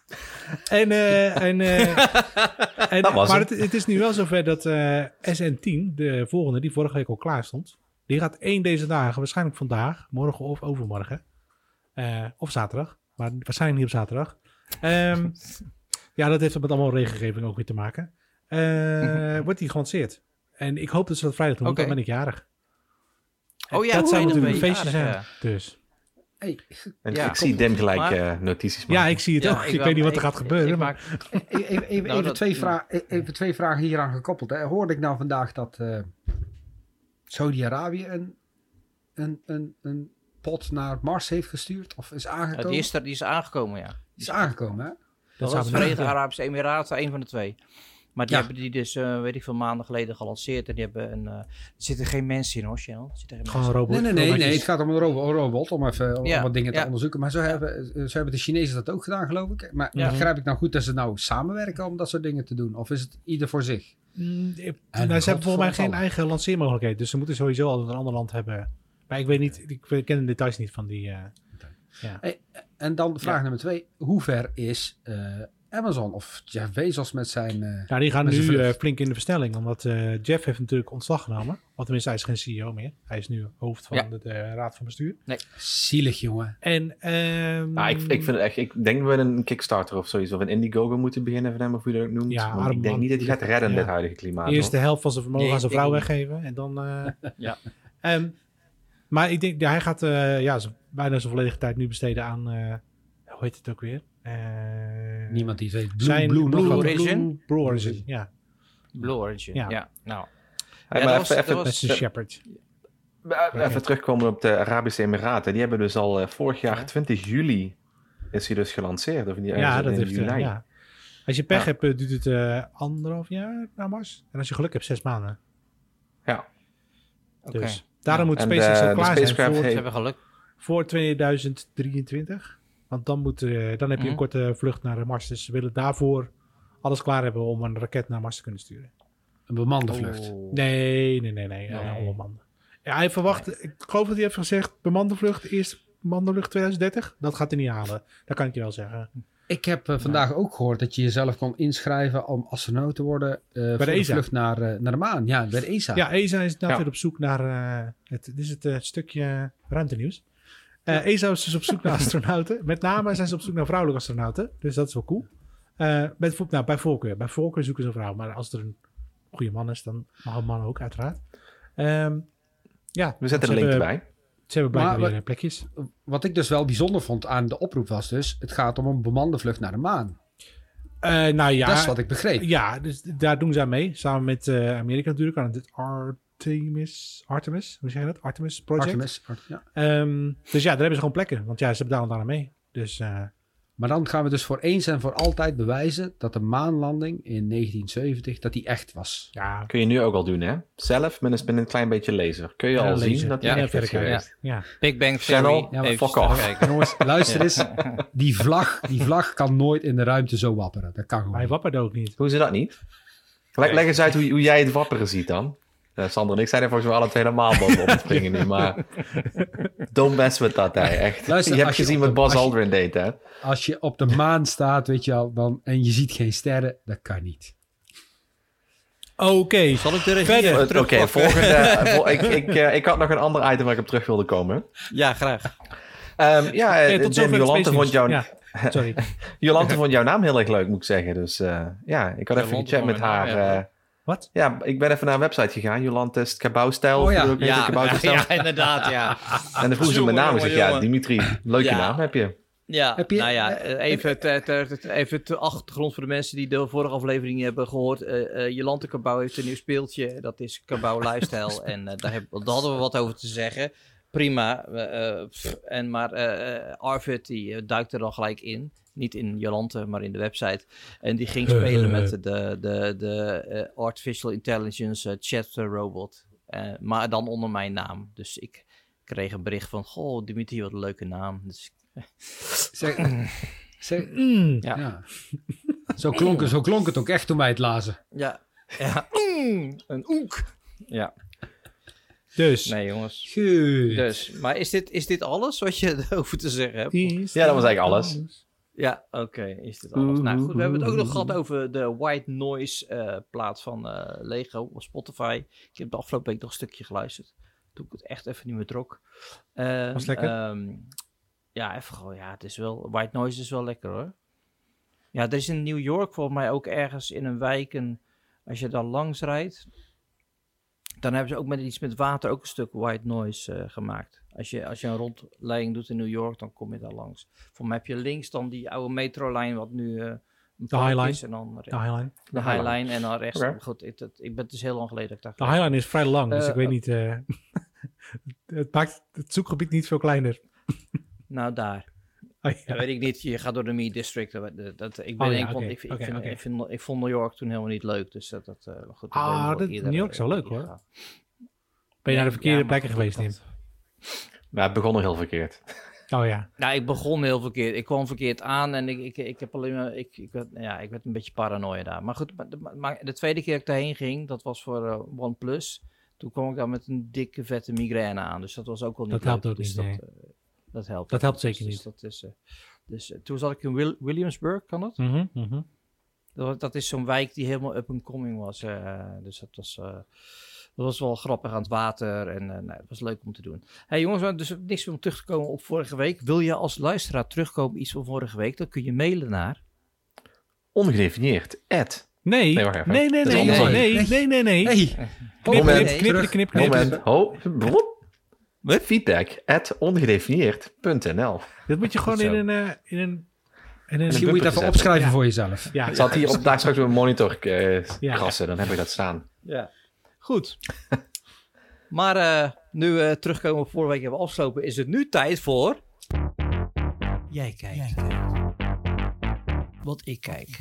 (laughs) en, uh, en, (laughs) en maar het, het, is nu wel zover dat SN10, de volgende, die vorige week al klaar stond, die gaat één deze dagen, waarschijnlijk vandaag, morgen of overmorgen, of zaterdag, maar waarschijnlijk niet op zaterdag. Um, (laughs) ja, dat heeft met allemaal regelgeving ook weer te maken. Uh, wordt die gelanceerd. En ik hoop dat ze dat vrijdag doen, okay. dan ben ik jarig. Oh ja, dat zou natuurlijk een feestje zijn. Ja. Dus. Hey, en ja, ik zie Dem gelijk maar, uh, notities maken. Ja, ik zie het ja, ook. Ik, ik weet niet wat er gaat gebeuren. Ik, maar... even, nou, twee vraag, even, twee vragen hieraan gekoppeld. Hè. Hoorde ik nou vandaag dat uh, Saudi-Arabië een, een, een, een pot naar Mars heeft gestuurd? Of is aangekomen? die, is er, die is aangekomen, ja. Die is aangekomen, hè? Dat, dat is Verenigde Arabische Emiraten, een van de twee. Maar die hebben die dus, uh, weet ik veel, maanden geleden gelanceerd. En die hebben een... Uh, er zitten geen mensen in hoor, Channel. Gewoon een robot. Nee, nee, nee, nee, Het gaat om een robot, robot om even ja. om wat dingen te onderzoeken. Maar zo hebben, zo hebben de Chinezen dat ook gedaan, geloof ik. Maar begrijp ik nou goed dat ze nou samenwerken om dat soort dingen te doen? Of is het ieder voor zich? Mm, en nou, ze hebben volgens mij geen eigen lanceermogelijkheid. Dus ze moeten sowieso al een ander land hebben. Maar ik weet niet, ik ken de details niet van die... Uh, ja. Hey, en dan vraag nummer twee. Hoe ver is Amazon of Jeff Bezos met zijn... Uh, ja, die gaan nu uh, flink in de verstelling, omdat uh, Jeff heeft natuurlijk ontslag genomen. Want tenminste, hij is geen CEO meer. Hij is nu hoofd van ja. de, raad van bestuur. Nee. Zielig, jongen. En, um, nou, ik, ik vind het echt... Ik denk dat we een Kickstarter of zoiets, of een Indiegogo moeten beginnen van hem, of hoe je dat noemt. Ja, ik denk niet dat hij gaat redden in dit huidige klimaat. Eerst de helft van zijn vermogen aan zijn vrouw weggeven en dan... (laughs) ja. Um, maar ik denk, ja, hij gaat ja, bijna zijn volledige tijd nu besteden aan... hoe heet het ook weer? Uh, Niemand die weet. Blue, zijn Blue, Blue, Blue Origin? Blue Origin, ja. Blue Origin, ja. ja. Nou. Hey, maar even, even, was, even, Shepherd. Even terugkomen op de Arabische Emiraten. Die hebben dus al uh, vorig jaar, ja. 20 juli, is hij dus gelanceerd. Of in die, ja, dat heeft juli. ja. Als je pech hebt, duurt het uh, anderhalf jaar naar Mars. En als je geluk hebt, zes maanden. Ja. Dus okay. daarom moet SpaceX al klaar zijn voor, heeft... geluk. Voor 2023. Want dan, moet, uh, dan heb je een mhm. korte vlucht naar Mars. Dus ze willen daarvoor alles klaar hebben om een raket naar Mars te kunnen sturen. Een bemande vlucht? Oh. Nee, nee, nee, nee. nee. onbemande. Ja, hij verwacht, nee. ik geloof dat hij heeft gezegd, bemande vlucht, eerst bemande vlucht 2030. Dat gaat hij niet halen. Dat kan ik je wel zeggen. Ik heb uh, vandaag ook gehoord dat je jezelf kon inschrijven om astronaut te worden uh, bij de, ESA. vlucht naar, uh, naar de maan. Ja, bij de ESA. Ja, ESA is natuurlijk ja. op zoek naar het, dit is het stukje ruimtenieuws. Uh, ESA is dus op zoek naar astronauten. Met name zijn ze op zoek naar vrouwelijke astronauten. Dus dat is wel cool. Uh, met, nou, bij voorkeur. Bij voorkeur zoeken ze een vrouw. Maar als er een goede man is, dan mag een man ook, uiteraard. Um, ja, We zetten een link erbij. Ze hebben blijkbaar weer plekjes. Wat ik dus wel bijzonder vond aan de oproep was dus... het gaat om een bemande vlucht naar de maan. Uh, nou ja, dat is wat ik begreep. Ja, dus daar doen ze aan mee. Samen met uh, Amerika natuurlijk aan het art Artemis, Artemis, hoe zeg je dat? Artemis Project. Artemis, ja. Um, dus ja, daar hebben ze gewoon plekken, want ja, ze betalen daar mee. Dus, uh, maar dan gaan we dus voor eens en voor altijd bewijzen dat de maanlanding in 1970 dat die echt was. Ja. Kun je nu ook al doen, hè? Zelf met een, met een klein beetje laser. Kun je ja, al laser. zien dat die ja, echt is geweest. Ja. Big Bang Channel, ja, fuck off. Jongens, luister eens. Die vlag, die vlag kan nooit in de ruimte zo wapperen. Dat kan gewoon Hij wappert ook niet. Hoe is dat niet? Leg, leg eens uit hoe, hoe jij het wapperen ziet dan. Uh, Sander en ik zijn er volgens mij alle twee helemaal bovenop het springen nu, maar (laughs) don't mess with that, hè. echt. Luister, je hebt gezien wat Bas Aldrin deed, hè? Als je op de maan staat, weet je al, dan, en je ziet geen sterren, dat kan niet. Oké, zal ik er verder Oké, volgende. (laughs) ik, ik, uh, ik had nog een ander item waar ik op terug wilde komen. Ja, graag. Um, ja, tot Jolante vond jou... Ja. Sorry. (laughs) Jolante vond jouw naam heel erg leuk, moet ik zeggen. Dus uh, ja, ik had even gechat met haar. Wat? Ja, ik ben even naar een website gegaan. Jolantes Kabouwstijl. Oh ja, ja, ja, ja, inderdaad, ja. En dan vroeg ze mijn naam. Ik zeg, ja, Dimitri, leuke naam heb je. Ja, heb je, nou ja, even ter, even de achtergrond voor de mensen die de vorige aflevering hebben gehoord. Uh, uh, Jolante Cabau heeft een nieuw speeltje, dat is Cabau Lifestyle. (laughs) en uh, daar, heb, daar, hadden we wat over te zeggen. Prima. en, maar Arvid die duikt er dan gelijk in. Niet in Jolante, maar in de website. En die ging (laughs) spelen met de, de, de Artificial Intelligence chat robot. maar dan onder mijn naam. Dus ik kreeg een bericht van, goh Dimitri, wat een leuke naam. Dus Zeg, zeg, (laughs) mm, ja. ja. Zo, klonk, zo klonk het ook echt toen wij het lazen. Ja. ja. Mm, een oek. Ja. Dus. Nee, jongens. Goed. Dus. Maar is dit, is dit alles wat je (laughs) erover te zeggen hebt? ja, dat was eigenlijk alles. Ja, oké. is dit alles? Nou goed, we hebben het ook nog gehad over de white noise uh, plaat van uh, Lego op Spotify. Ik heb de afgelopen week nog een stukje geluisterd. Toen ik het echt even niet meer trok. Uh, was lekker? Um, ja, even gewoon, ja, het is wel, white noise is wel lekker hoor. Ja, er is in New York volgens mij ook ergens in een wijk, een, als je daar langs rijdt, dan hebben ze ook met iets met water ook een stuk white noise uh, gemaakt. Als je, als je een rondleiding doet in New York, dan kom je daar langs. Voor mij heb je links dan die oude metrolijn, wat nu uh, de Highline. Is en dan de Highline. De Highline en dan rechts. Okay. Goed, ik, het, ik ben het dus heel lang geleden dat ik daar De Highline is vrij lang, dus uh, ik weet niet... (laughs) het maakt het zoekgebied niet veel kleiner. Nou, daar. Oh, ja. weet ik niet. Je gaat door de Me District. Dat, ik, ben, oh, ja, okay. ik, ik, okay, vind, ik, vind, ik, vond New York toen helemaal niet leuk. Dus dat, dat uh, goed. Ah, dat, New York is wel leuk hoor. Ben je naar de verkeerde ja, plekken geweest, Nim? Nou, het begon nog heel verkeerd. (laughs) Oh ja. Nou, ik begon heel verkeerd. Ik kwam verkeerd aan en ik, ik, ik heb alleen maar, ik, ik, werd, ja, ik werd een beetje paranoia daar. Maar goed, maar de, tweede keer dat ik daarheen ging, dat was voor uh, OnePlus. Toen kwam ik daar met een dikke vette migraine aan. Dus dat was ook wel niet dat leuk. helpt ook dus niet, nee. dat, uh, dat helpt. Dat helpt zeker dus, niet. Dat is, uh, dus uh, toen zat ik in Wil Williamsburg, kan dat? Mm -hmm, mm -hmm. dat? Dat is zo'n wijk die helemaal up and coming was. Uh, dus dat was, dat was wel grappig aan het water en nee, het was leuk om te doen. hey, jongens, dus niks meer om terug te komen op vorige week. Wil je als luisteraar terugkomen iets van vorige week, dan kun je mailen naar... Ongedefinieerd, ad. Nee, nee, nee, nee, nee, nee, nee, nee, nee. Knip, knip, knip, knip, knip. Moment, Feedback at ongedefinieerd.nl. Dat moet je gewoon in een, uh, in een en Misschien moet je het even opschrijven ja. voor jezelf. Ja. Zat hier op daar straks op een monitor uh, ja. krassen, dan heb ik dat staan. Ja, goed. maar uh, nu we uh, terugkomen op vorige week hebben afgesloten, is het nu tijd voor... Jij kijkt. Jij kijkt. Wat ik kijk.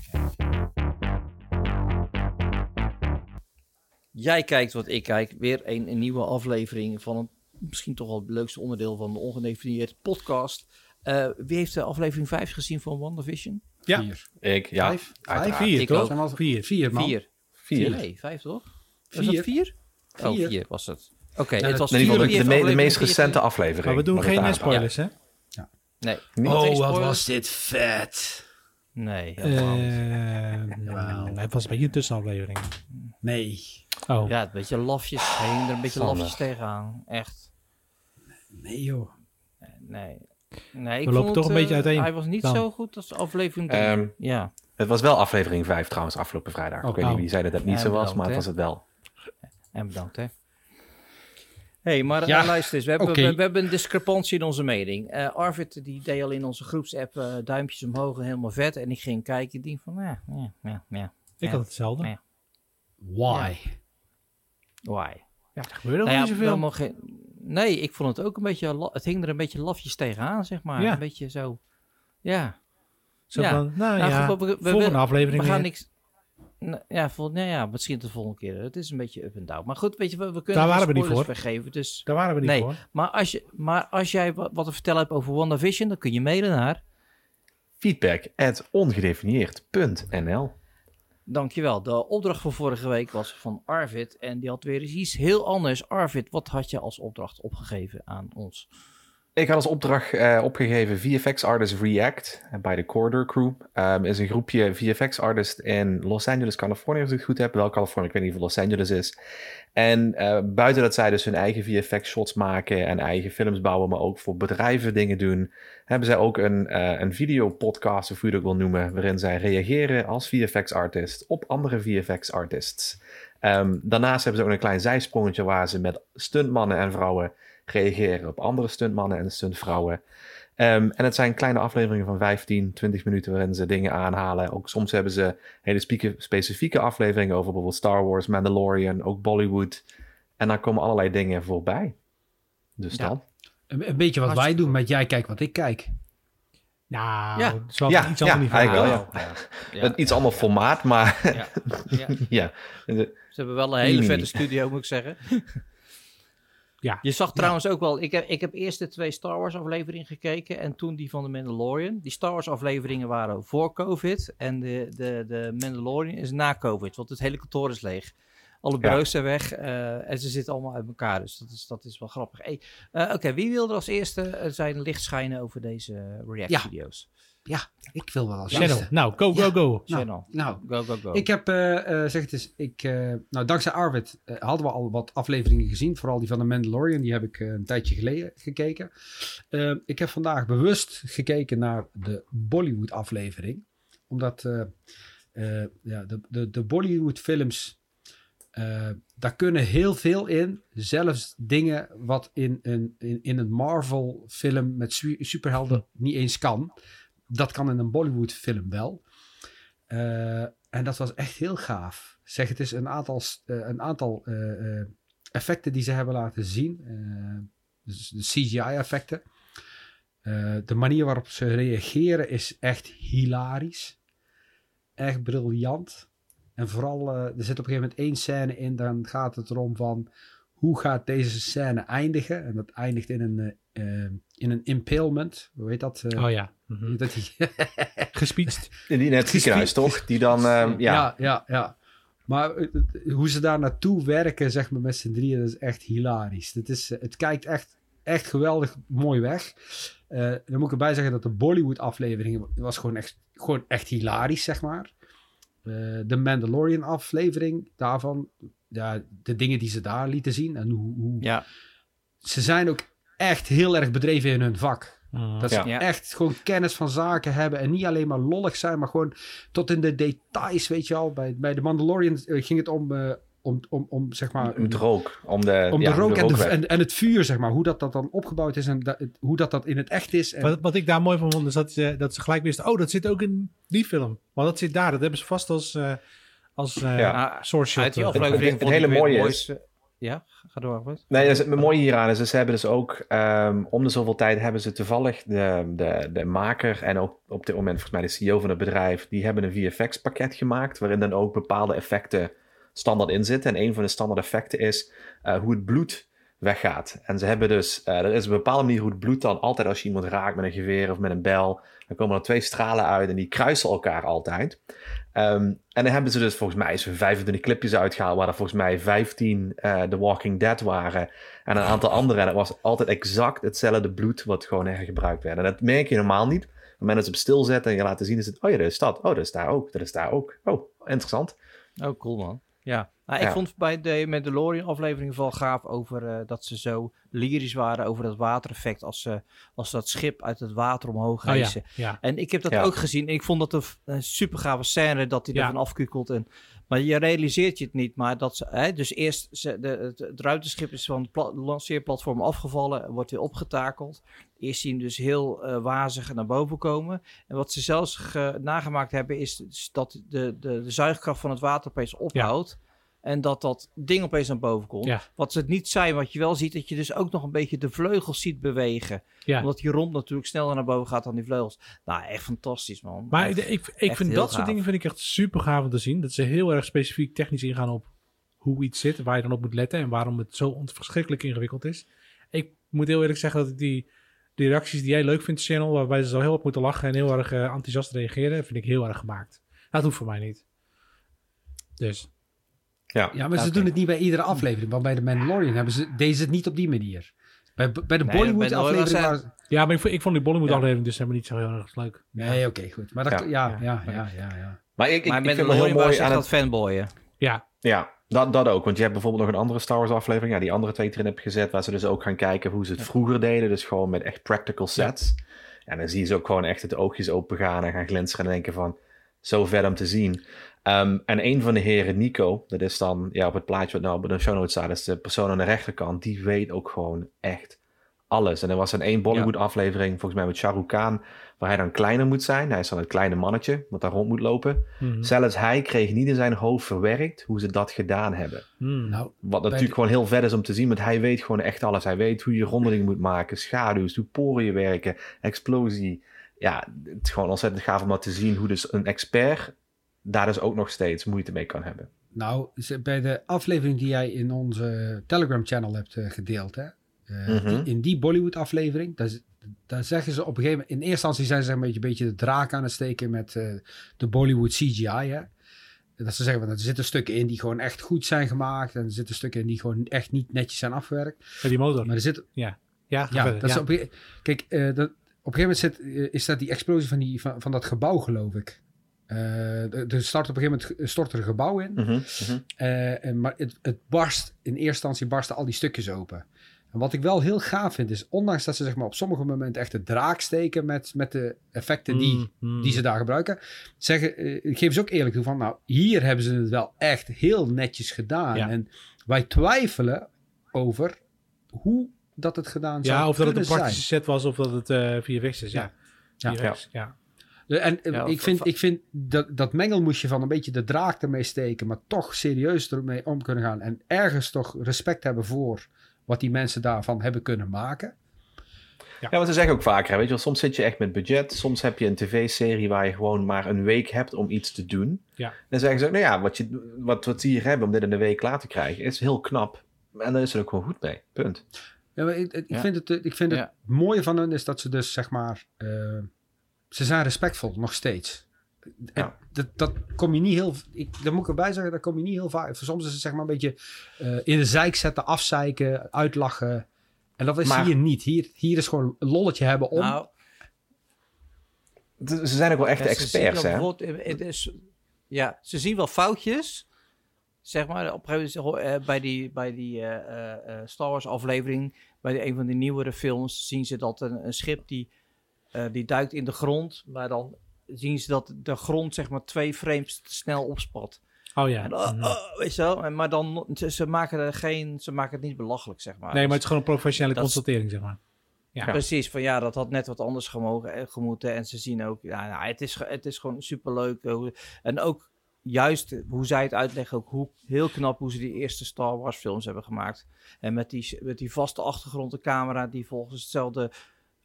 Jij kijkt wat ik kijk. Weer een, een nieuwe aflevering van een misschien toch wel het leukste onderdeel van de ongedefinieerd podcast. Uh, wie heeft de aflevering 5 gezien van WandaVision? Ja. Vier. Ik, ja. Vijf? Vijf? Vier, ik toch? Ook. Vier. Vier, man. Vier. Vier. Nee, vijf toch? Was vier. vier? Oh, vier was het. Oké, okay, ja, het was vier. De, de, de, de meest recente aflevering. Maar we doen geen spoilers, hè? Ja. Nee. Oh, wat was dit vet. Nee, uh, nou, Het was een beetje een tussenaflevering. Nee. Oh. Ja, een beetje lafjes. Hing er een beetje lafjes tegenaan. Echt. Nee joh. Nee. nee We lopen toch een beetje uiteen. Hij was niet dan. zo goed als aflevering um, Ja. Het was wel aflevering 5 trouwens, afgelopen vrijdag. Oh, ik weet niet wie zei dat het niet Ja, zo was, maar het was het wel. En bedankt, hè. hey, maar Ja, uh, luister eens. We hebben, we, we hebben een discrepantie in onze mening. Eh, Arvid die deed al in onze groepsapp eh, duimpjes omhoog en helemaal vet. En ik ging kijken en denk van, ja, ja, ja, ja. Ik Ja. had hetzelfde. Ja. Why? Why? Ja, er gebeurde ook Nou ja, niet zoveel. helemaal geen- Nee, ik vond het ook een beetje... Het hing er een beetje lafjes tegenaan, zeg maar. Ja. Een beetje zo... Ja. Zo ja. van, nou, Nou, ja, goed, we- we- we- volgende aflevering We gaan weer. niks... Nou, Ja, vol, nou ja, misschien de volgende keer. Het is een beetje up en down. Maar goed, weet je, we, we kunnen Daar waren we niet voor. weggeven. Dus, Daar waren we niet Nee. voor. maar, als je, maar als jij wat, wat te vertellen hebt over WandaVision, dan kun je mailen naar... Feedback at ongedefinieerd.nl Dankjewel. De opdracht voor vorige week was van Arvid. En die had weer iets heel anders. Arvid, wat had je als opdracht opgegeven aan ons? Ik had als opdracht uh, opgegeven VFX Artist React bij de Corridor Crew. Um, is een groepje VFX artists in Los Angeles, Californië, als ik het goed heb. Wel Californië, ik weet niet of Los Angeles is. En uh, buiten dat zij dus hun eigen VFX shots maken en eigen films bouwen, maar ook voor bedrijven dingen doen, hebben zij ook een, uh, een videopodcast, of hoe je dat wil noemen, waarin zij reageren als VFX artist op andere VFX artists. Um, daarnaast hebben ze ook een klein zijsprongetje waar ze met stuntmannen en vrouwen reageren op andere stuntmannen en stuntvrouwen. Um, en het zijn kleine afleveringen van 15, 20 minuten waarin ze dingen aanhalen. Ook soms hebben ze hele specifieke afleveringen over bijvoorbeeld Star Wars, Mandalorian, ook Bollywood. En dan komen allerlei dingen voorbij. Dus dan. Een, beetje wat wij doen met jij kijkt wat ik kijk. Nou, ja. het is wel ja, iets ander niveau. Eigenlijk wel, ja. ja. Iets ander formaat, maar ja. (laughs) ja. Ze hebben wel een hele vette studio, moet ik zeggen. (laughs) Ja. Je zag trouwens ook wel, ik heb, ik heb eerst de twee Star Wars afleveringen gekeken en toen die van de Mandalorian. Die Star Wars afleveringen waren voor COVID en de, de, de Mandalorian is na COVID, want het hele kantoor is leeg. Alle bureaus zijn weg uh, en ze zitten allemaal uit elkaar, dus dat is, dat is wel grappig. Hey, uh, Oké, wie wilde als eerste uh, zijn licht schijnen over deze React-video's? Ja, ik wil wel als Channel. Nou, go, go, go. Nou, Channel. Nou, go, go, go. Ik heb, uh, zeg het eens, ik, uh, nou, dankzij Arvid hadden we al wat afleveringen gezien. Vooral die van de Mandalorian, die heb ik een tijdje geleden gekeken. ik heb vandaag bewust gekeken naar de Bollywood aflevering. Omdat ja, de, de, de Bollywood films, daar kunnen heel veel in. Zelfs dingen wat in een, in, in een Marvel film met superhelden niet eens kan dat kan in een Bollywood film wel. Uh, en dat was echt heel gaaf. Zeg, het is een aantal, uh, een aantal effecten die ze hebben laten zien. dus de CGI-effecten. de manier waarop ze reageren is echt hilarisch. Echt briljant. En vooral, er zit op een gegeven moment één scène in. Dan gaat het erom van hoe gaat deze scène eindigen? En dat eindigt in een, uh, in een impalement. Hoe heet dat? Uh, oh ja. Mm -hmm. dat (laughs) die... Gespietst. In die net ziekenhuis, toch? Die dan, uh, ja. ja. Ja, ja, Maar hoe ze daar naartoe werken, zeg maar, met z'n drieën, dat is echt hilarisch. Het, is, het kijkt echt, echt geweldig mooi weg. dan moet ik erbij zeggen dat de Bollywood-aflevering was gewoon echt, gewoon echt hilarisch, zeg maar. De Mandalorian-aflevering daarvan ja, de dingen die ze daar lieten zien. En hoe, hoe ja. Ze zijn ook echt heel erg bedreven in hun vak. Mm. Dat ze echt gewoon kennis van zaken hebben. En niet alleen maar lollig zijn, maar gewoon tot in de details, weet je al. Bij, bij de Mandalorian eh, ging het om, uh, om, om, om, zeg maar... Om de rook. Om de, om de rook, en, de, en, en, het vuur, zeg maar. Hoe dat, dat dan opgebouwd is en dat, hoe dat, dat in het echt is. En... Wat, wat ik daar mooi van vond, is dat ze, dat ze gelijk wisten... Oh, dat zit ook in die film. Maar dat zit daar. Dat hebben ze vast als... Uh, als uh, ja. source shot. Het, hele mooie is... Ja, ga door. Nee, het mooie hieraan is, ze hebben dus ook um, om de zoveel tijd hebben ze toevallig de, de, de maker en ook op dit moment volgens mij de CEO van het bedrijf, die hebben een VFX pakket gemaakt waarin dan ook bepaalde effecten standaard in zitten. En een van de standaard effecten is uh, hoe het bloed weggaat. En ze hebben dus, uh, er is een bepaalde manier hoe het bloed dan altijd als je iemand raakt met een geweer of met een bel, dan komen er twee stralen uit en die kruisen elkaar altijd. Um, en dan hebben ze dus volgens mij zo'n 25 clipjes uitgehaald, waar er volgens mij 15 uh, The Walking Dead waren. En een aantal andere. En het was altijd exact hetzelfde bloed wat gewoon hergebruikt werd. En dat merk je normaal niet. Op het moment ze op stil zetten en je laten zien, is het, oh ja, dat is dat. Oh, dat is daar ook. Dat is daar ook. Oh, interessant. Oh, cool man. Ja, nou, ik vond bij de Mandalorian aflevering wel gaaf over uh, dat ze zo lyrisch waren over dat watereffect als, ze als dat schip uit het water omhoog reizen. Oh, ja, En ik heb dat ook gezien. Ik vond dat een, super gave scène dat hij ja. ervan afkukelt. En, maar je realiseert je het niet. Maar dat ze, hè, dus eerst ze, de, het, het ruitenschip is van het lanceerplatform afgevallen, wordt weer opgetakeld. Eerst zien dus heel uh, wazig naar boven komen. En wat ze zelfs nagemaakt hebben is dat de, de, de zuigkracht van het water opeens ophoudt. En dat dat ding opeens naar boven komt. Wat ze het niet zijn, wat je wel ziet, dat je dus ook nog een beetje de vleugels ziet bewegen. Ja. Omdat die rond natuurlijk sneller naar boven gaat dan die vleugels. Nou, echt fantastisch, man. Maar ik, ik vind dat soort dingen vind ik echt super gaaf om te zien. Dat ze heel erg specifiek technisch ingaan op hoe iets zit, waar je dan op moet letten en waarom het zo verschrikkelijk ingewikkeld is. Ik moet heel eerlijk zeggen dat ik die, die reacties die jij leuk vindt, channel, waarbij ze zo heel op moeten lachen en heel erg uh, enthousiast reageren, vind ik heel erg gemaakt. Dat hoeft voor mij niet. Dus. Ja, ja maar ze doen het niet bij iedere aflevering. Want bij de Mandalorian hebben ze, deze het niet op die manier. Bij, bij de Bollywood-aflevering... Ja, maar ik vond, ik vond die Bollywood-aflevering dus helemaal niet zo heel erg leuk. Nee, oké, goed. Maar dat, ja, ja, ja, ja, ja, Maar ik, ik, maar ik vind het heel mooi aan het fanboyen. Ja. Ja, dat, dat ook. Want je hebt bijvoorbeeld nog een andere Star Wars aflevering. Ja, die andere twee erin heb gezet. Waar ze dus ook gaan kijken hoe ze het vroeger deden. Dus gewoon met echt practical sets. En dan zie je ze ook gewoon echt het oogjes open gaan en gaan glinsteren en denken van... Zo vet om te zien. Um, en een van de heren, Nico, dat is dan ja, op het plaatje wat nou op de show notes staat, is de persoon aan de rechterkant, die weet ook gewoon echt alles. En er was een één Bollywood-aflevering, volgens mij met Shah Rukh Khan, waar hij dan kleiner moet zijn. Hij is dan het kleine mannetje, wat daar rond moet lopen. Mhm. Zelfs hij kreeg niet in zijn hoofd verwerkt hoe ze dat gedaan hebben. Mhm. Nou, wat natuurlijk gewoon heel vet is om te zien, want hij weet gewoon echt alles. Hij weet hoe je rondeling moet maken, schaduws, hoe poriën werken, explosie. Ja, het is gewoon ontzettend gaaf om dat te zien hoe dus een expert daar dus ook nog steeds moeite mee kan hebben. Nou, bij de aflevering die jij in onze Telegram-channel hebt eh, gedeeld, hè? Uh, die, in die Bollywood-aflevering, daar, daar, zeggen ze op een gegeven moment... In eerste instantie zijn ze een beetje, een beetje de draak aan het steken met uh, de Bollywood CGI, hè? Dat ze zeggen, van, er zitten stukken in die gewoon echt goed zijn gemaakt. En er zitten stukken in die gewoon echt niet netjes zijn afgewerkt. Bij die motor? Maar er zit... Ja, ja, ja, dat Is op, kijk, dat, op een gegeven moment zit, is dat die explosie van, die, van, van dat gebouw, geloof ik. Uh, er start op een gegeven moment stort er een gebouw in. Mm -hmm. maar het, het, barst, in eerste instantie barsten al die stukjes open. En wat ik wel heel gaaf vind, is ondanks dat ze zeg maar, op sommige momenten echt de draak steken met, met de effecten die, mm, die ze daar gebruiken, zeggen, uh, geven ze ook eerlijk toe van, nou, hier hebben ze het wel echt heel netjes gedaan. En wij twijfelen over hoe dat het gedaan zou Ja, of dat het een praktische set was of dat het uh, via is. Ja. Ja. ja. Ja. En ik vind, ik vind dat, dat mengelmoesje van een beetje de draak ermee steken, maar toch serieus ermee om kunnen gaan. En ergens toch respect hebben voor wat die mensen daarvan hebben kunnen maken. Ja, ja want ze zeggen ook vaker, weet je wel, soms zit je echt met budget. Soms heb je een tv-serie waar je gewoon maar een week hebt om iets te doen. Ja. Dan zeggen ze ook, nou ja, wat, je, wat, wat ze hier hebben om dit in een week klaar te krijgen, is heel knap. En daar is het ook gewoon goed mee, punt. Ja, maar ik, ik vind het, ik vind het mooie van hen is dat ze dus, zeg maar... Uh, ze zijn respectvol, nog steeds. Ja. Dat, dat kom je niet heel... Ik, daar moet ik erbij zeggen, dat kom je niet heel vaak... Soms is het zeg maar een beetje uh, in de zijk zetten, afzeiken, uitlachen. En dat is hier niet. Hier, hier is gewoon een lolletje hebben om... Nou, ze zijn ook wel echte experts, hè? Het is, ja, ze zien wel foutjes. Zeg maar, op een gegeven moment uh, bij die, bij die uh, Star Wars aflevering... bij die, een van die nieuwere films zien ze dat een, een schip die uh, die duikt in de grond, maar dan zien ze dat de grond zeg maar twee frames te snel opspat. Oh ja. En, uh, uh, weet je wel, maar dan, ze, ze, maken er geen, ze maken het niet belachelijk, zeg maar. Nee, maar het is gewoon een professionele constatering, zeg maar. Ja. Precies, van ja, dat had net wat anders gemogen, eh, gemoeten. En ze zien ook, ja, nou, het, is, het is gewoon superleuk. En ook juist hoe zij het uitleggen, ook hoe, heel knap hoe ze die eerste Star Wars films hebben gemaakt. En met die, met die vaste achtergrond, de camera die volgens hetzelfde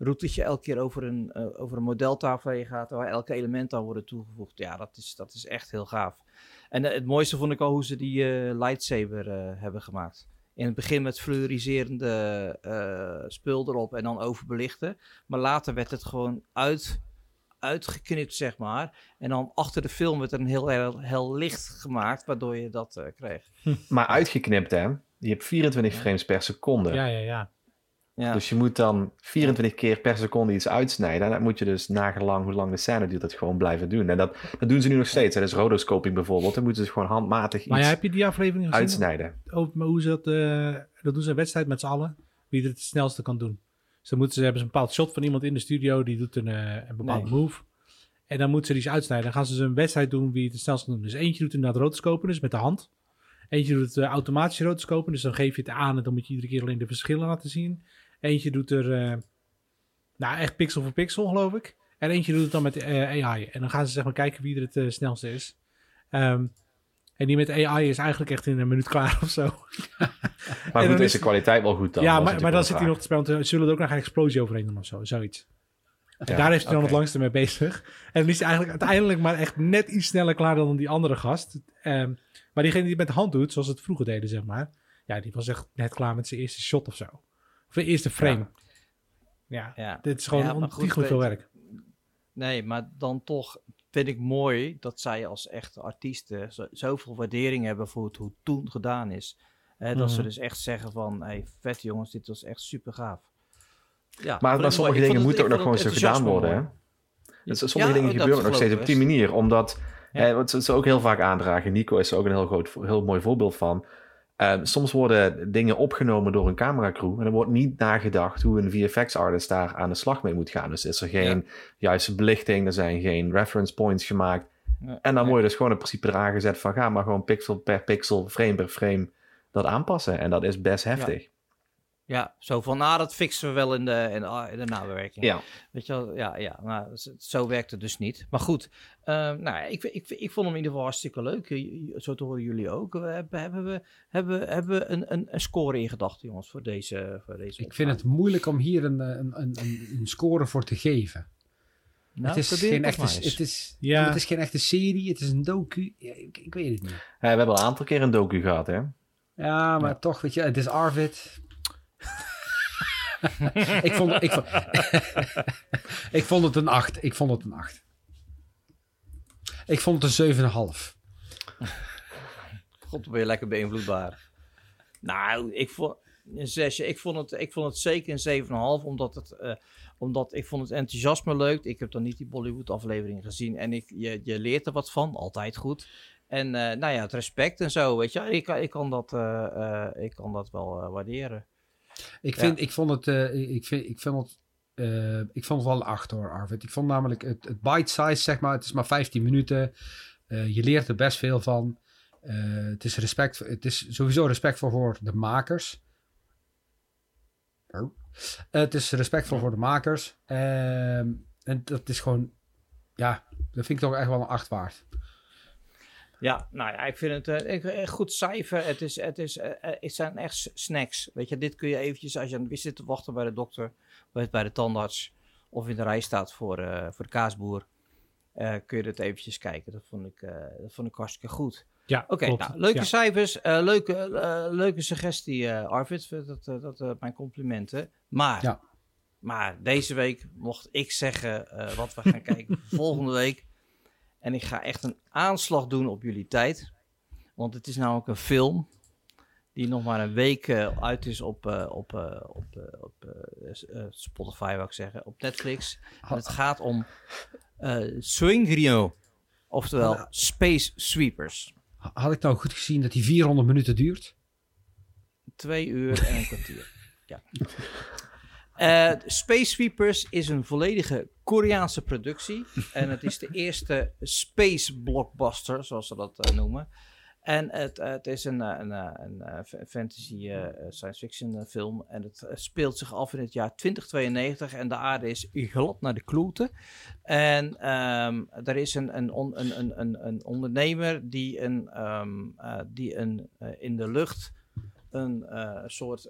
routetje elke keer over een, uh, over een modeltafel heen gaat, waar elke element dan worden toegevoegd. Ja, dat is, dat is echt heel gaaf. En uh, het mooiste vond ik al hoe ze die uh, lightsaber hebben gemaakt. In het begin met fluoriserende spul erop en dan overbelichten. Maar later werd het gewoon uit, uitgeknipt, zeg maar. En dan achter de film werd er een heel, heel, heel licht gemaakt, waardoor je dat kreeg. (laughs) Maar uitgeknipt, hè? Je hebt 24 frames per seconde. Ja, ja, ja. Ja. Dus je moet dan 24 keer per seconde iets uitsnijden. En dat moet je dus nagelang hoe lang de scène duurt, dat gewoon blijven doen. En dat, dat doen ze nu nog steeds. Dat is rotoscoping bijvoorbeeld. Dan moeten ze gewoon handmatig maar iets heb je die aflevering gezien? uitsnijden. Over, hoe ze dat, uh, dat doen ze een wedstrijd met z'n allen. Wie het het snelste kan doen. Dus dan moeten ze, hebben ze een bepaald shot van iemand in de studio. Die doet een, uh, een bepaald move. En dan moeten ze die eens uitsnijden. Dan gaan ze dus een wedstrijd doen wie het het snelst kan doen. Dus eentje doet inderdaad rotoscopen, dus met de hand. Eentje doet het uh, automatisch rotoscopen. Dus dan geef je het aan en dan moet je iedere keer alleen de verschillen laten zien. Eentje doet er, uh, nou echt pixel voor pixel geloof ik. En eentje doet het dan met uh, AI. En dan gaan ze zeg maar kijken wie er het uh, snelste is. Um, en die met AI is eigenlijk echt in een minuut klaar of zo. (laughs) maar goed, is de kwaliteit wel goed dan? Ja, maar, maar dan zit hij nog te spelen. Zullen er ook nog een explosie overheen doen of zo, zoiets. En daar heeft hij dan het langste mee bezig. En dan is hij eigenlijk uiteindelijk maar echt net iets sneller klaar dan die andere gast. Um, maar diegene die het met de hand doet, zoals het vroeger deden, zeg maar. Ja, die was echt net klaar met zijn eerste shot of zo. Of de eerste frame. Ja, ja. dit is gewoon ja, ontiegelijk veel werk. Nee, maar dan toch, vind ik mooi dat zij als echte artiesten zoveel waardering hebben voor het, hoe het toen gedaan is. Dat ze mhm. dus echt zeggen van, hey, vet jongens, dit was echt super gaaf. Ja, maar, maar sommige dingen moeten ook nog gewoon zo gedaan worden. Hè? Dus sommige dingen gebeuren nog steeds op die manier. Omdat, ja. wat ze ook heel vaak aandragen, Nico is er ook een heel, groot, heel mooi voorbeeld van. Ehm, soms worden dingen opgenomen door een cameracrew en er wordt niet nagedacht hoe een VFX-artist daar aan de slag mee moet gaan. Dus is er geen juiste belichting, er zijn geen reference points gemaakt. en dan word je dus gewoon in principe eraan gezet van ga maar gewoon pixel per pixel, frame per frame dat aanpassen. En dat is best heftig. Ja, zo van, nou, dat fixen we wel in de, in, in de nabewerking. Ja. Weet je wel, ja, ja nou, zo werkt het dus niet. Maar goed, uh, nou, ik, ik, ik vond hem in ieder geval hartstikke leuk. Zo te horen jullie ook. We hebben, hebben we, hebben, hebben we een, een, een score in gedachten, jongens, voor deze, voor deze Ik vind het moeilijk om hier een, een, een, een score voor te geven. Nou, het, is geen echte, het, is, ja. het is geen echte serie, het is een docu. Ja, ik, ik, weet het niet. Ja, we hebben al een aantal keer een docu gehad, hè? Ja, maar toch, weet je, het is Arvid. (laughs) ik, vond, ik, vond, (laughs) ik vond het een 8. Ik vond het een 8. Ik vond het een 7,5. God, ben je lekker beïnvloedbaar. Nou, ik vond een zesje. Ik vond het, ik vond het zeker een 7,5, omdat het... Uh, omdat ik vond het enthousiasme leuk. Ik heb dan niet die Bollywood aflevering gezien. En ik, je, je leert er wat van. Altijd goed. En uh, nou ja, het respect en zo, weet je. Ik, ik, kan, dat, uh, ik kan dat wel waarderen. Ik, vind, ik vond het, uh, ik, vind, ik vind het, uh, ik vond het wel acht hoor, Arvid. Ik vond namelijk het, het bite size, zeg maar, het is maar 15 minuten. Uh, je leert er best veel van. het, is respect, het is sowieso respectvol voor de makers. Oh. het is respectvol voor de makers. Ehm, en dat is gewoon, ja, dat vind ik toch echt wel een acht waard. Ja, nou ja, ik vind het uh, goed cijfer. Het, is, het, is, uh, het zijn echt snacks. Weet je, dit kun je eventjes, als je aan het zit te wachten bij de dokter, bij, bij de tandarts, of in de rij staat voor, uh, voor de kaasboer, kun je dit eventjes kijken. Dat vond ik, dat vond ik hartstikke goed. Ja, Oké, okay, nou, leuke cijfers, leuke, leuke suggestie, Arvid. Dat, dat, mijn complimenten. Maar, ja. maar deze week mocht ik zeggen wat we gaan kijken (laughs) volgende week. En ik ga echt een aanslag doen op jullie tijd. Want het is namelijk een film die nog maar een week uh, uit is op, uh, op, uh, op, op Spotify, wou ik zeggen, op Netflix. En het gaat om Swing Rio, oftewel Space Sweepers. Had ik nou goed gezien dat die 400 minuten duurt? Twee uur en een kwartier. Ja. (laughs) Uh, Space Sweepers is een volledige Koreaanse productie. (laughs) en het is de eerste space blockbuster, zoals ze dat uh, noemen. En het, uh, het is een, een, een, een fantasy science fiction film. En het speelt zich af in het jaar 2092. En de aarde is glad naar de kloten. En um, er is een, een, on, een, een, een, ondernemer die, een, um, die een, in de lucht een soort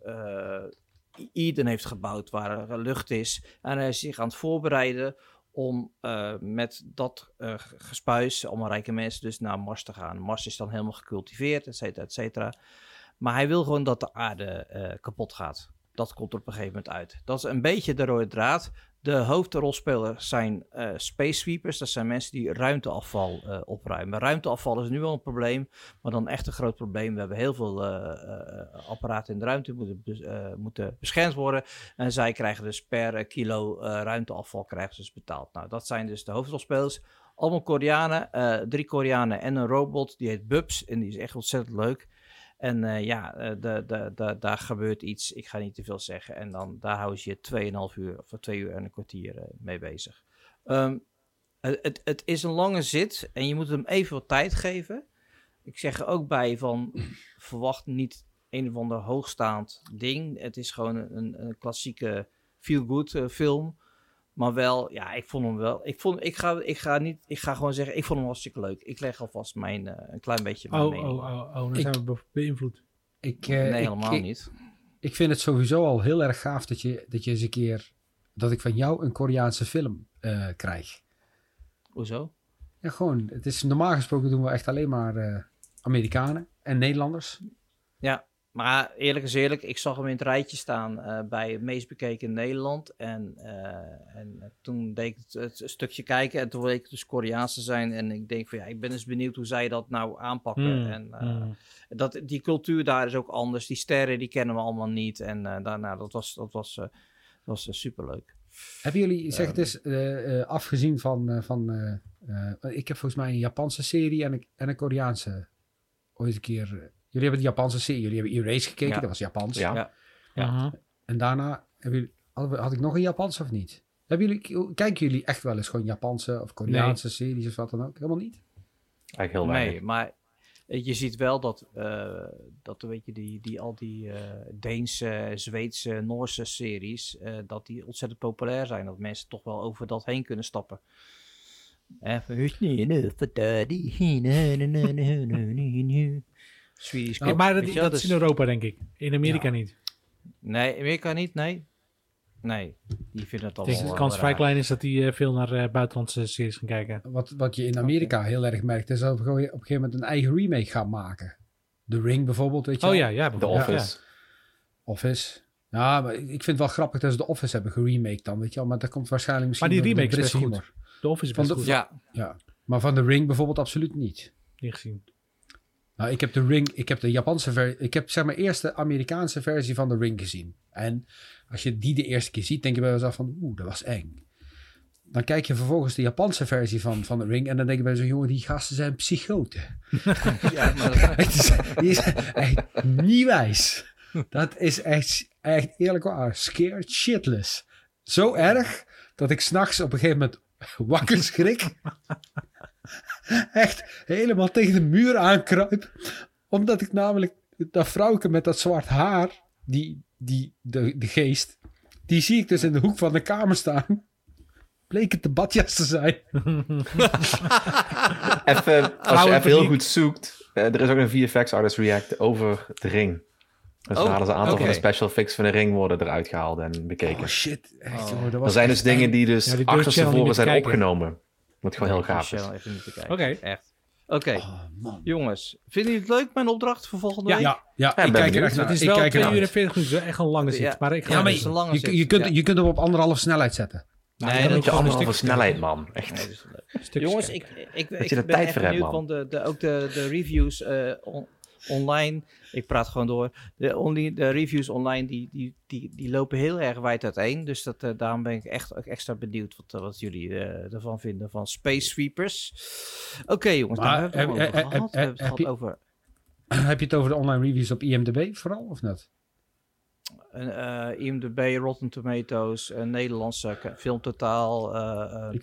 Eden heeft gebouwd waar er lucht is. En hij is zich aan het voorbereiden om uh, met dat uh, gespuis, allemaal rijke mensen, dus naar Mars te gaan. Mars is dan helemaal gecultiveerd, et cetera, et cetera. Maar hij wil gewoon dat de aarde kapot gaat. Dat komt er op een gegeven moment uit. Dat is een beetje de rode draad. De hoofdrolspelers zijn uh, space sweepers. Dat zijn mensen die ruimteafval uh, opruimen. Ruimteafval is nu al een probleem, maar dan echt een groot probleem. We hebben heel veel uh, apparaten in de ruimte moeten, moeten beschermd worden. En zij krijgen dus per kilo ruimteafval krijgen ze dus betaald. Nou, dat zijn dus de hoofdrolspelers. Allemaal Koreanen, drie Koreanen en een robot. Die heet Bubs en die is echt ontzettend leuk. En uh, ja, de, de, de, daar gebeurt iets. Ik ga niet te veel zeggen. En dan daar hou je 2,5 uur of 2 uur en een kwartier uh, mee bezig. Um, het, het is een lange zit en je moet hem even wat tijd geven. Ik zeg er ook bij van (clears throat) verwacht niet een of ander hoogstaand ding. Het is gewoon een, een klassieke feel-good film. Maar wel, ja, ik vond hem wel. Ik, vond, ik, ga, ik, ga niet, ik ga gewoon zeggen, ik vond hem hartstikke leuk. Ik leg alvast mijn, uh, een klein beetje mijn oh, mening. Oh, oh, oh, dan zijn we beïnvloed. Ik, uh, nee, helemaal niet. Ik vind het sowieso al heel erg gaaf dat je, dat je eens een keer, dat ik van jou een Koreaanse film uh, krijg. Hoezo? Ja, gewoon, het is normaal gesproken doen we echt alleen maar Amerikanen en Nederlanders. Ja. Maar eerlijk is eerlijk, ik zag hem in het rijtje staan uh, bij het meest bekeken in Nederland. En, uh, en toen deed ik het, het, stukje kijken en toen bleek het dus Koreaanse zijn. En ik denk van ja, ik ben eens benieuwd hoe zij dat nou aanpakken. Mm, en mm. dat, die cultuur daar is ook anders. Die sterren die kennen we allemaal niet. En daarna, dat was, dat was, dat was superleuk. Hebben jullie, zeg het eens, afgezien van, van ik heb volgens mij een Japanse serie en een, en een Koreaanse ooit een keer. Eh, jullie hebben de Japanse serie, jullie hebben Erase gekeken, dat was Japans. Ja. ja. En daarna hebben jullie, had ik nog een Japans of niet? Hebben jullie, kijken jullie echt wel eens gewoon Japanse of Koreaanse series of wat dan ook? Helemaal niet? Eigenlijk heel weinig. Nee, maar je ziet wel dat, uh, dat weet je, die, die, al die uh, Deense, Zweedse, Noorse series, uh, dat die ontzettend populair zijn. Dat mensen toch wel over dat heen kunnen stappen. Swedish nou, maar dat, dat is in Europa, denk ik. In Amerika niet. Nee, Amerika niet, nee. Nee, die vinden het al. De kans vrij klein is dat die uh, veel naar uh, buitenlandse series gaan kijken. Wat, wat je in Amerika okay. heel erg merkt, is dat we op een gegeven moment een eigen remake gaan maken. The Ring bijvoorbeeld, weet je Oh ja, ja. The Office. Ja. Office. Ja, maar ik vind het wel grappig dat ze The Office hebben geremaked dan, weet je wel. Maar dat komt waarschijnlijk misschien Maar die remake is best goed. De Office van de, goed. Ja. ja. Maar van The Ring bijvoorbeeld absoluut niet. Niet gezien. Nou, ik heb de Ring, ik heb de Japanse versie, ik heb zeg maar eerst de Amerikaanse versie van The Ring gezien. En als je die de eerste keer ziet, denk je bij jezelf van, oeh, dat was eng. Dan kijk je vervolgens de Japanse versie van, van The Ring en dan denk je bij zo'n jongen, die gasten zijn psychoten. (laughs) ja, maar dat... is, (laughs) die is echt niet wijs. Dat is echt, echt eerlijk waar, scared shitless. Zo erg dat ik s'nachts op een gegeven moment wakker schrik. (laughs) Echt helemaal tegen de muur aankruip. Omdat ik namelijk dat vrouwke met dat zwart haar, die, die, de, de geest, die zie ik dus in de hoek van de kamer staan. Bleek het de badjas te zijn. (laughs) even, als je even heel goed zoekt, eh, er is ook een VFX Artist React over de ring. Dus oh, hadden ze een aantal van de special fix van de ring worden eruit gehaald en bekeken. Oh shit. Echt, oh. er zijn dus dingen die dus ja, zijn opgenomen. Moet gewoon heel gaaf Oké. Echt. Oké, oh, jongens. Vinden jullie het leuk, mijn opdracht voor volgende ja, week? Ja, ja, ik kijk er echt naar. Het is wel 2 uur en 40 minuten, echt een lange zit. Maar ik ga ja, maar je, lange je, je, kunt, je kunt hem op anderhalf snelheid zetten. Nee, nee dat je anderhalve snelheid, man. Echt. Nee, Jongens, ik, ik, ik, ik ben echt benieuwd, want de, de, ook de, de reviews uh, on, online. Ik praat gewoon door. De, only, de reviews online die, die, die, die lopen heel erg wijd uiteen. Dus dat, uh, daarom ben ik echt extra benieuwd wat, wat jullie uh, ervan vinden van Space Sweepers. Oké okay, jongens, daar hebben we het over gehad. Heb, je, over... (clears throat) heb je het over de online reviews op IMDb vooral of net? Uh, IMDb, Rotten Tomatoes, uh, Nederlandse Film Totaal, uh, uh, die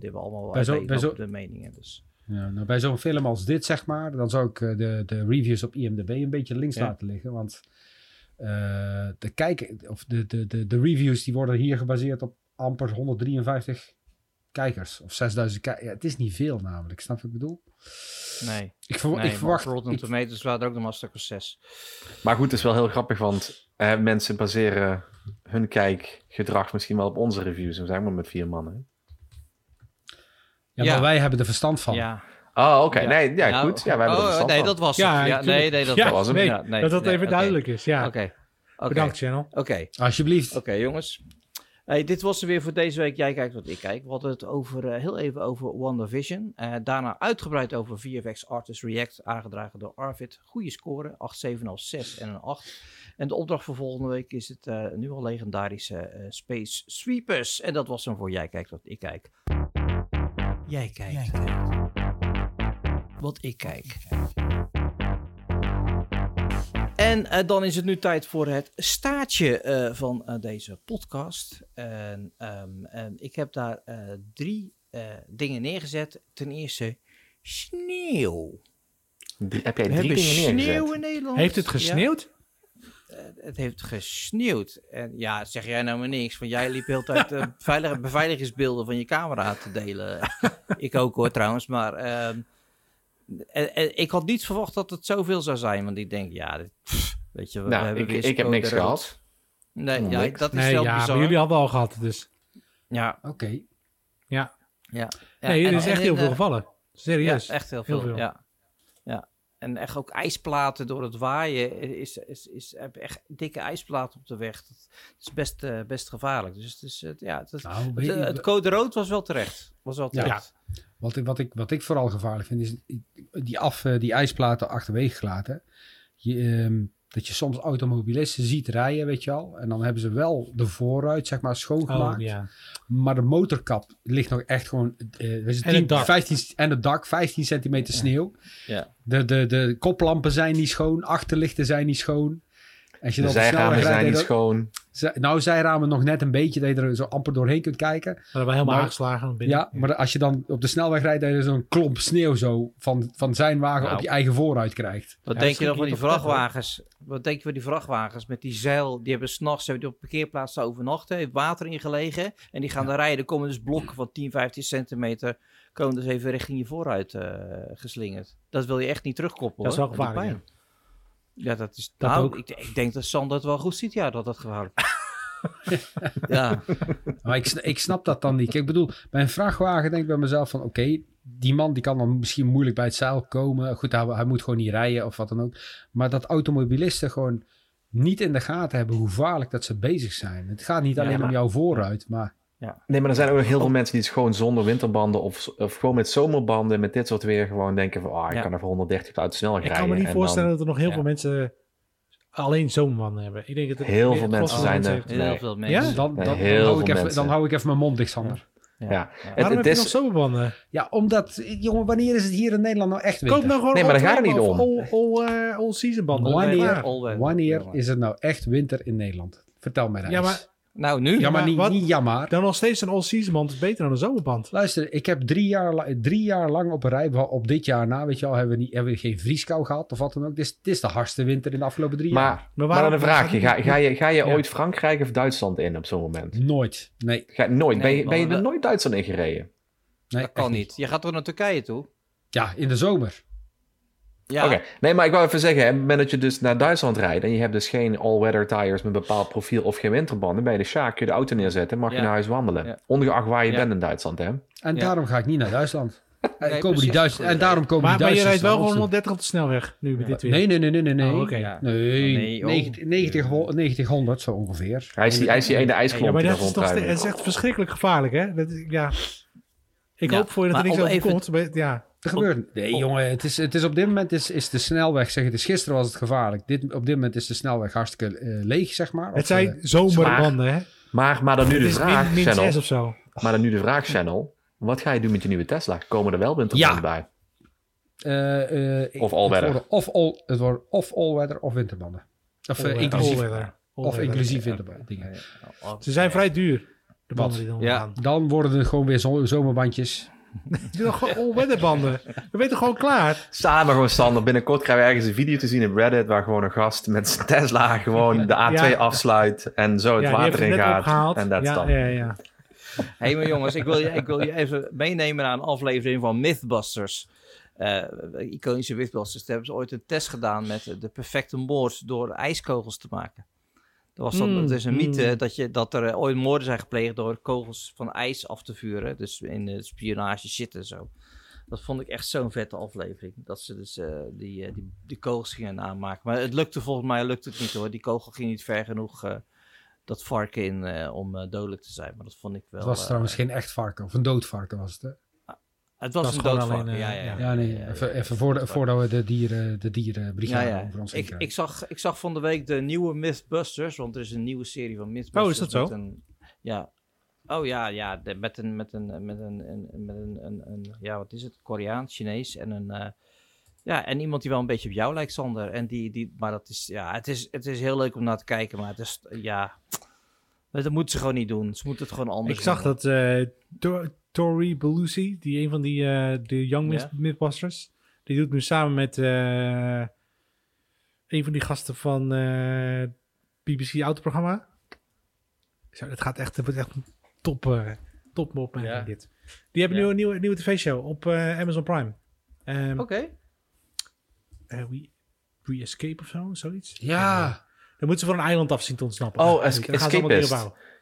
hebben allemaal bij zo, bij zo, de meningen. Dus. Ja, nou, bij zo'n film als dit, zeg maar, dan zou ik eh, de, de reviews op IMDb een beetje links laten liggen. Want uh, de, kijken, of de, de, de, de reviews die worden hier gebaseerd op amper 153 kijkers. Of 6000 kijkers. Ja, het is niet veel namelijk, snap je wat ik bedoel? Nee. Ik, ver, nee, ik verwacht... Rotten Tomatoes waren er ook nog maar stuk 6. Maar goed, het is wel heel grappig, want uh, mensen baseren hun kijkgedrag misschien wel op onze reviews. We zijn maar met vier mannen. Ja, maar wij hebben er verstand van. Ja. Oh, oké. Nee, ja, goed. Ja, wij hebben er oh, verstand nee, dat was ja, ja, nee, nee, dat was hem. Nee, nee, dat dat even duidelijk is. Ja. Oké. Bedankt, Channel. Oké. Alsjeblieft. Oké, jongens. Hey, dit was er weer voor deze week. Jij kijkt wat ik kijk. We hadden het over, uh, heel even over WandaVision. Uh, daarna uitgebreid over VFX Artist React, aangedragen door Arvid. Goede score, 8, 7,5, 6 en een 8. En de opdracht voor volgende week is het uh, nu al legendarische Space Sweepers. En dat was hem voor Jij kijkt wat ik kijk. Jij kijkt. Wat ik kijk. En uh, dan is het nu tijd voor het staartje uh, van uh, deze podcast. En, um, ik heb daar drie dingen neergezet. Ten eerste sneeuw. heb jij drie dingen neergezet? Sneeuw in Nederland. Heeft het gesneeuwd? Ja. Eh, het heeft gesneeuwd. En ja, zeg jij nou maar niks. Want jij liep heel tijd (laughs) uh, beveiligingsbeelden van je camera te delen. ik ook hoor trouwens. Maar uh, ik had niet verwacht dat het zoveel zou zijn. Want ik denk, ja, dit, weet je, we nou, hebben ik, ik heb niks gehad. Nee, ja, dat is nee, wel ja, bizar. jullie hadden al gehad, dus. Ja. Oké. Ja. Ja. Nee, er is echt heel veel gevallen. Serieus. echt heel veel. Ja. ja. En echt ook ijsplaten door het waaien. Is, is, is, heb echt dikke ijsplaten op de weg. Dat is best, uh, best gevaarlijk. Dus het, is, ja, het, nou, het, het, code rood was wel terecht. Was wel terecht. Ja. Wat, ik, wat, ik, wat ik vooral gevaarlijk vind, is die, af, die ijsplaten achterwege gelaten. Je, um, dat je soms automobilisten ziet rijden, weet je al. En dan hebben ze wel de voorruit, zeg maar, schoongemaakt. Oh, ja. Maar de motorkap ligt nog echt gewoon... Uh, en, 10, het dak. 15, en het dak, 15 centimeter sneeuw. Ja. De, de, de koplampen zijn niet schoon, achterlichten zijn niet schoon. Als je de zijramen zijn niet schoon. Nou, zijramen nog net een beetje, dat je er zo amper doorheen kunt kijken. Maar dat we helemaal maar, aangeslagen binnen. Ja, maar als je dan op de snelweg rijdt, dat je zo'n klomp sneeuw zo van, van zijn wagen nou. op je eigen vooruit krijgt. Wat denk je dan van die vrachtwagens? Wat denk je van die vrachtwagens met die zeil? Die hebben s'nachts op de parkeerplaats overnachten, heeft water ingelegen. En die gaan ja. rijden. Er komen dus blokken van 10, 15 centimeter. Komen dus even richting je vooruit uh, geslingerd. Dat wil je echt niet terugkoppelen. Dat is wel gevaarlijk. Ja, dat is. Dat nou, ook. Ik, ik, denk dat Sander het wel goed ziet, ja, dat dat gevaarlijk (laughs) ja. Maar ik, ik snap dat dan niet. Ik bedoel, bij een vrachtwagen denk ik bij mezelf van... oké, die man die kan dan misschien moeilijk bij het zeil komen. Goed, hij, hij, moet gewoon niet rijden of wat dan ook. Maar dat automobilisten gewoon niet in de gaten hebben... hoe gevaarlijk dat ze bezig zijn. Het gaat niet alleen om jouw vooruit, maar... Ja. Nee, maar er zijn ook nog heel veel mensen die het gewoon zonder winterbanden of, of gewoon met zomerbanden, met dit soort weer gewoon denken van, ah, ik kan er voor 130 uit snel rijden. Ik kan me niet voorstellen dat er nog heel veel mensen alleen zomerbanden hebben. Ik denk dat het heel veel mensen zijn er. Heel veel mensen. Ja? Dan, dan, dan, hou ik even, dan hou ik even mijn mond dicht, Sander. Ja. ja. Waarom het, heb is... je nog zomerbanden? Ja, omdat, jongen, wanneer is het hier in Nederland nou echt winter? Koop nou gewoon nee, maar daar gaat het niet om. All, all, uh, all season banden. Wanneer, wanneer is het nou echt winter in Nederland? Vertel mij dat Ja, maar nou, nu? Ja, maar, niet, niet jammer. Dan nog steeds een all-season band is beter dan een zomerband. Luister, ik heb drie jaar, drie jaar lang op een rij, op dit jaar na, weet je al, hebben we, niet, hebben we geen vrieskou gehad of wat dan ook. Dit is, dit is de hardste winter in de afgelopen drie maar, jaar. Maar, maar dan een vraagje, ga, ga, je, ga je ooit Frankrijk of Duitsland in op zo'n moment? Nooit, nee. Ga, nooit? ben je, ben je er nooit Duitsland in gereden? Nee, dat kan niet. Je gaat toch naar Turkije toe? Ja, in de zomer. Ja. Oké, nee, maar ik wou even zeggen, hè, dat je dus naar Duitsland rijdt en je hebt dus geen all-weather tires met een bepaald profiel of geen winterbanden, bij de Sjaak kun je de auto neerzetten en mag je naar huis wandelen. Ongeacht waar je bent in Duitsland, hè? En daarom ga ik niet naar Duitsland. (laughs) Nee, komen die Duits en daarom komen maar, die Maar je rijdt wel gewoon 130 op de snelweg nu met dit weer? Nee, nee, nee, nee, nee. nee. Oh, okay. nee, nee 90, 90, 100 zo ongeveer. Hij is die, hij is die ene ijsklomp ja, maar dat is, toch, het is echt verschrikkelijk gevaarlijk, hè? Dat, ja. Ik hoop voor je dat er niks over komt. Ja. Er gebeurt. Nee, jongen, het is, het is op dit moment is, is de snelweg, zeg het is gisteren was het gevaarlijk. Dit, op dit moment is de snelweg hartstikke uh, leeg, zeg maar. Het zijn uh, zomerbanden, hè? Maar, maar dan nu de vraag, min, Channel. of zo. Maar dan nu de vraag, Channel. Wat ga je doen met je nieuwe Tesla? Komen er wel winterbanden ja. bij? Uh, of all-weather? Of all, het wordt of all-weather of winterbanden. Of all inclusief, all all of inclusief winterbanden. Dingen. Ze zijn vrij duur, de banden die dan ja. Dan worden het gewoon weer zomerbandjes. (laughs) Doe gewoon all-weatherbanden. We weten gewoon klaar. Samen gewoon, Sander. Binnenkort krijgen we ergens een video te zien op Reddit... waar gewoon een gast met zijn Tesla gewoon de A2 afsluit... en zo het water in gaat. En dat ja, ja, ja. Hé, hey, maar jongens, ik wil, je, ik wil je even meenemen naar een aflevering van Mythbusters. Uh, iconische Mythbusters. Daar hebben ze ooit een test gedaan met de perfecte moord door ijskogels te maken. Er was dan, mm, het is een mythe mm. dat, je, dat er ooit moorden zijn gepleegd door kogels van ijs af te vuren. Dus in de spionage shit en zo. Dat vond ik echt zo'n vette aflevering. Dat ze dus uh, die, uh, die, die kogels gingen aanmaken. Maar het lukte volgens mij lukte het niet hoor. Die kogel ging niet ver genoeg uh, dat varken in om dodelijk te zijn. Maar dat vond ik wel... Het was trouwens geen echt varken. Of een dood varken was het hè? Het was, een doodvarken, alleen, ja, ja, ja, nee, even, even voor voordat we de, dieren, de dierenbrigade ja, ja. over ons ik, ik, zag, ik zag van de week de nieuwe Mythbusters, want er is een nieuwe serie van Mythbusters. Oh, is dat zo? Een, ja. Oh ja, ja, de, met een, met een, met een, een, met een, een, een, ja, wat is het? Koreaans, Chinees en een, uh, ja, en iemand die wel een beetje op jou lijkt, Sander. En die, die, maar dat is, ja, het is, het is heel leuk om naar te kijken, maar het is, ja, dat moeten ze gewoon niet doen. Ze moeten het gewoon anders Ik zag dat uh, Tori Belusi, die een van die uh, de Young yeah. Mythbusters, die doet nu samen met uh, een van die gasten van BBC autoprogramma. Zo, het gaat echt, het wordt echt een top, top mop ja. dit. Die hebben nu een nieuwe, nieuwe tv-show op Amazon Prime. Um, Oké. Okay. we, we Escape of zo, zoiets. Ja. Dan moeten ze van een eiland af zien te ontsnappen. Oh, es Escapist.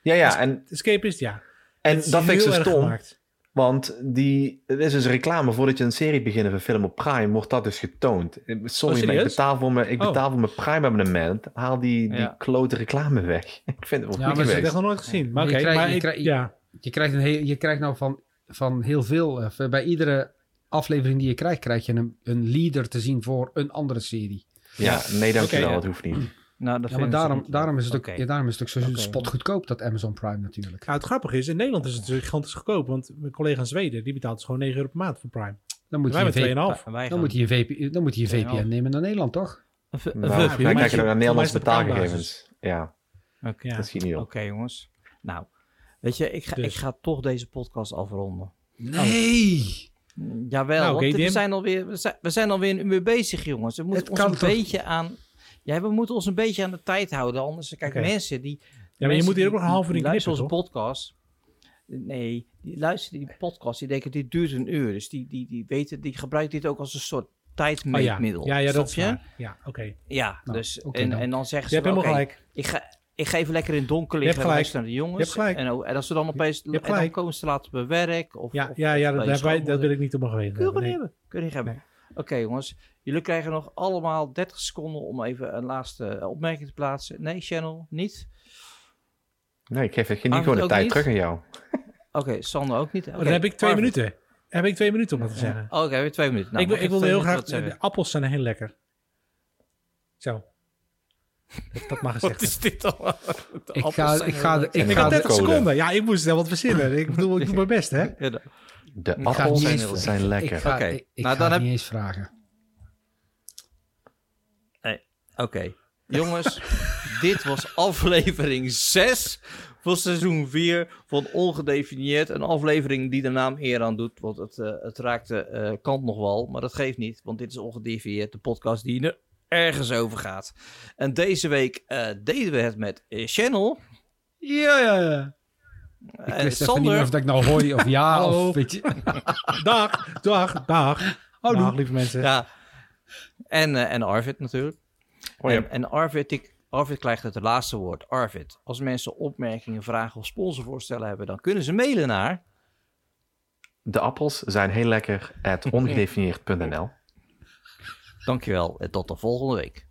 Ja, ja. Es en... Escapist, ja. En dat vind ik zo stom. Gemaakt. Want die, het is dus reclame voordat je een serie begint of een film op Prime, wordt dat dus getoond. Sorry, oh, maar ik betaal voor mijn, ik oh. betaal voor mijn Prime abonnement. Haal die, die klote reclame weg. (laughs) ik vind het wel Ja, maar dat heb ik nog nooit gezien. Maar, oké, maar je, krijg, ja. je, krijgt een heel, je krijgt nou van, van heel veel, uh, bij iedere aflevering die je krijgt, krijg je een, een leader te zien voor een andere serie. Ja, nee dankjewel, okay, dat hoeft niet. Nou, ja, maar daarom, daarom, is het ook, ja, daarom is het ook zo okay. spotgoedkoop, dat Amazon Prime natuurlijk. Nou, het grappige is, in Nederland is het natuurlijk gigantisch goedkoop. Want mijn collega in Zweden, die betaalt dus gewoon 9 euro per maand voor Prime. Dan moet, je, dan, moet je, VPN, dan moet je VPN nemen naar Nederland, toch? Een nou, dan krijg je naar Nederlandse betaalgegevens. Ja, okay. dat schiet niet op. Oké, jongens. Nou, weet je, ik ga, ik dus. ga toch deze podcast afronden. Nee! Jawel, nou, want we, zijn alweer, we, zijn, we zijn alweer een uur bezig, jongens. We moeten ons een beetje aan... Ja, we moeten ons een beetje aan de tijd houden. Anders, kijk, mensen die... Ja, maar je moet hier ook nog een half uur luisteren onze podcast. Nee, die luisteren die podcast, die denken, dit duurt een uur. Dus die, die, die weten, die gebruiken dit ook als een soort tijdmeetmiddel. Oh, ja. ja, ja, dat je? Ja, oké. Ja, nou, dus, en, en dan zeggen ze... Je hebt helemaal gelijk. Ik ga, ik ga even lekker in het donker liggen en naar de jongens. En, en als ze dan opeens en dan komen ze laten bewerken. Of, ja, of, ja, ja dat, wij, dat wil ik niet op mijn geweten. Kun je nee. hebben. Kun je niet hebben. Oké jongens, jullie krijgen nog allemaal 30 seconden om even een laatste opmerking te plaatsen. Nee, Channel, niet? Nee, ik geef niet gewoon de tijd terug aan jou. (laughs) Oké, Sander ook niet. Oh, dan heb ik twee minuten. heb ik twee minuten om dat te zeggen. Oké, okay, heb twee minuten. Nou, ik, ik wil heel graag... De appels zijn heel lekker. Zo. Dat, mag (laughs) gezegd Wat is dit (laughs) dan? Ik ga, ik ga, ik ga, 30 seconden. Ja, ik moest wel wat verzinnen. Ik bedoel, ik doe mijn best, hè? De, appels zijn, zijn, lekker. Oké, okay. ik, ik nou, ga dan heb... niet eens vragen. Nee, oké. Jongens, (laughs) dit was aflevering 6 van seizoen 4 van Ongedefinieerd. Een aflevering die de naam eer aan doet, want het, uh, het raakte uh, kant nog wel. Maar dat geeft niet, want dit is Ongedefinieerd, de podcast die er ergens over gaat. En deze week uh, deden we het met Channel. Ja, ja, ja. Ik en wist Sander... niet of dat ik nou hoor of ja (laughs) of weet je. (laughs) dag, dag, dag. Oh, dag, lieve mensen. Ja. En, uh, en Arvid natuurlijk. Oh, ja. en, en Arvid, ik, Arvid krijgt het laatste woord. Arvid, als mensen opmerkingen, vragen of sponsorvoorstellen hebben, dan kunnen ze mailen naar... De appels zijn heel lekker at ongedefinieerd.nl Dankjewel en tot de volgende week.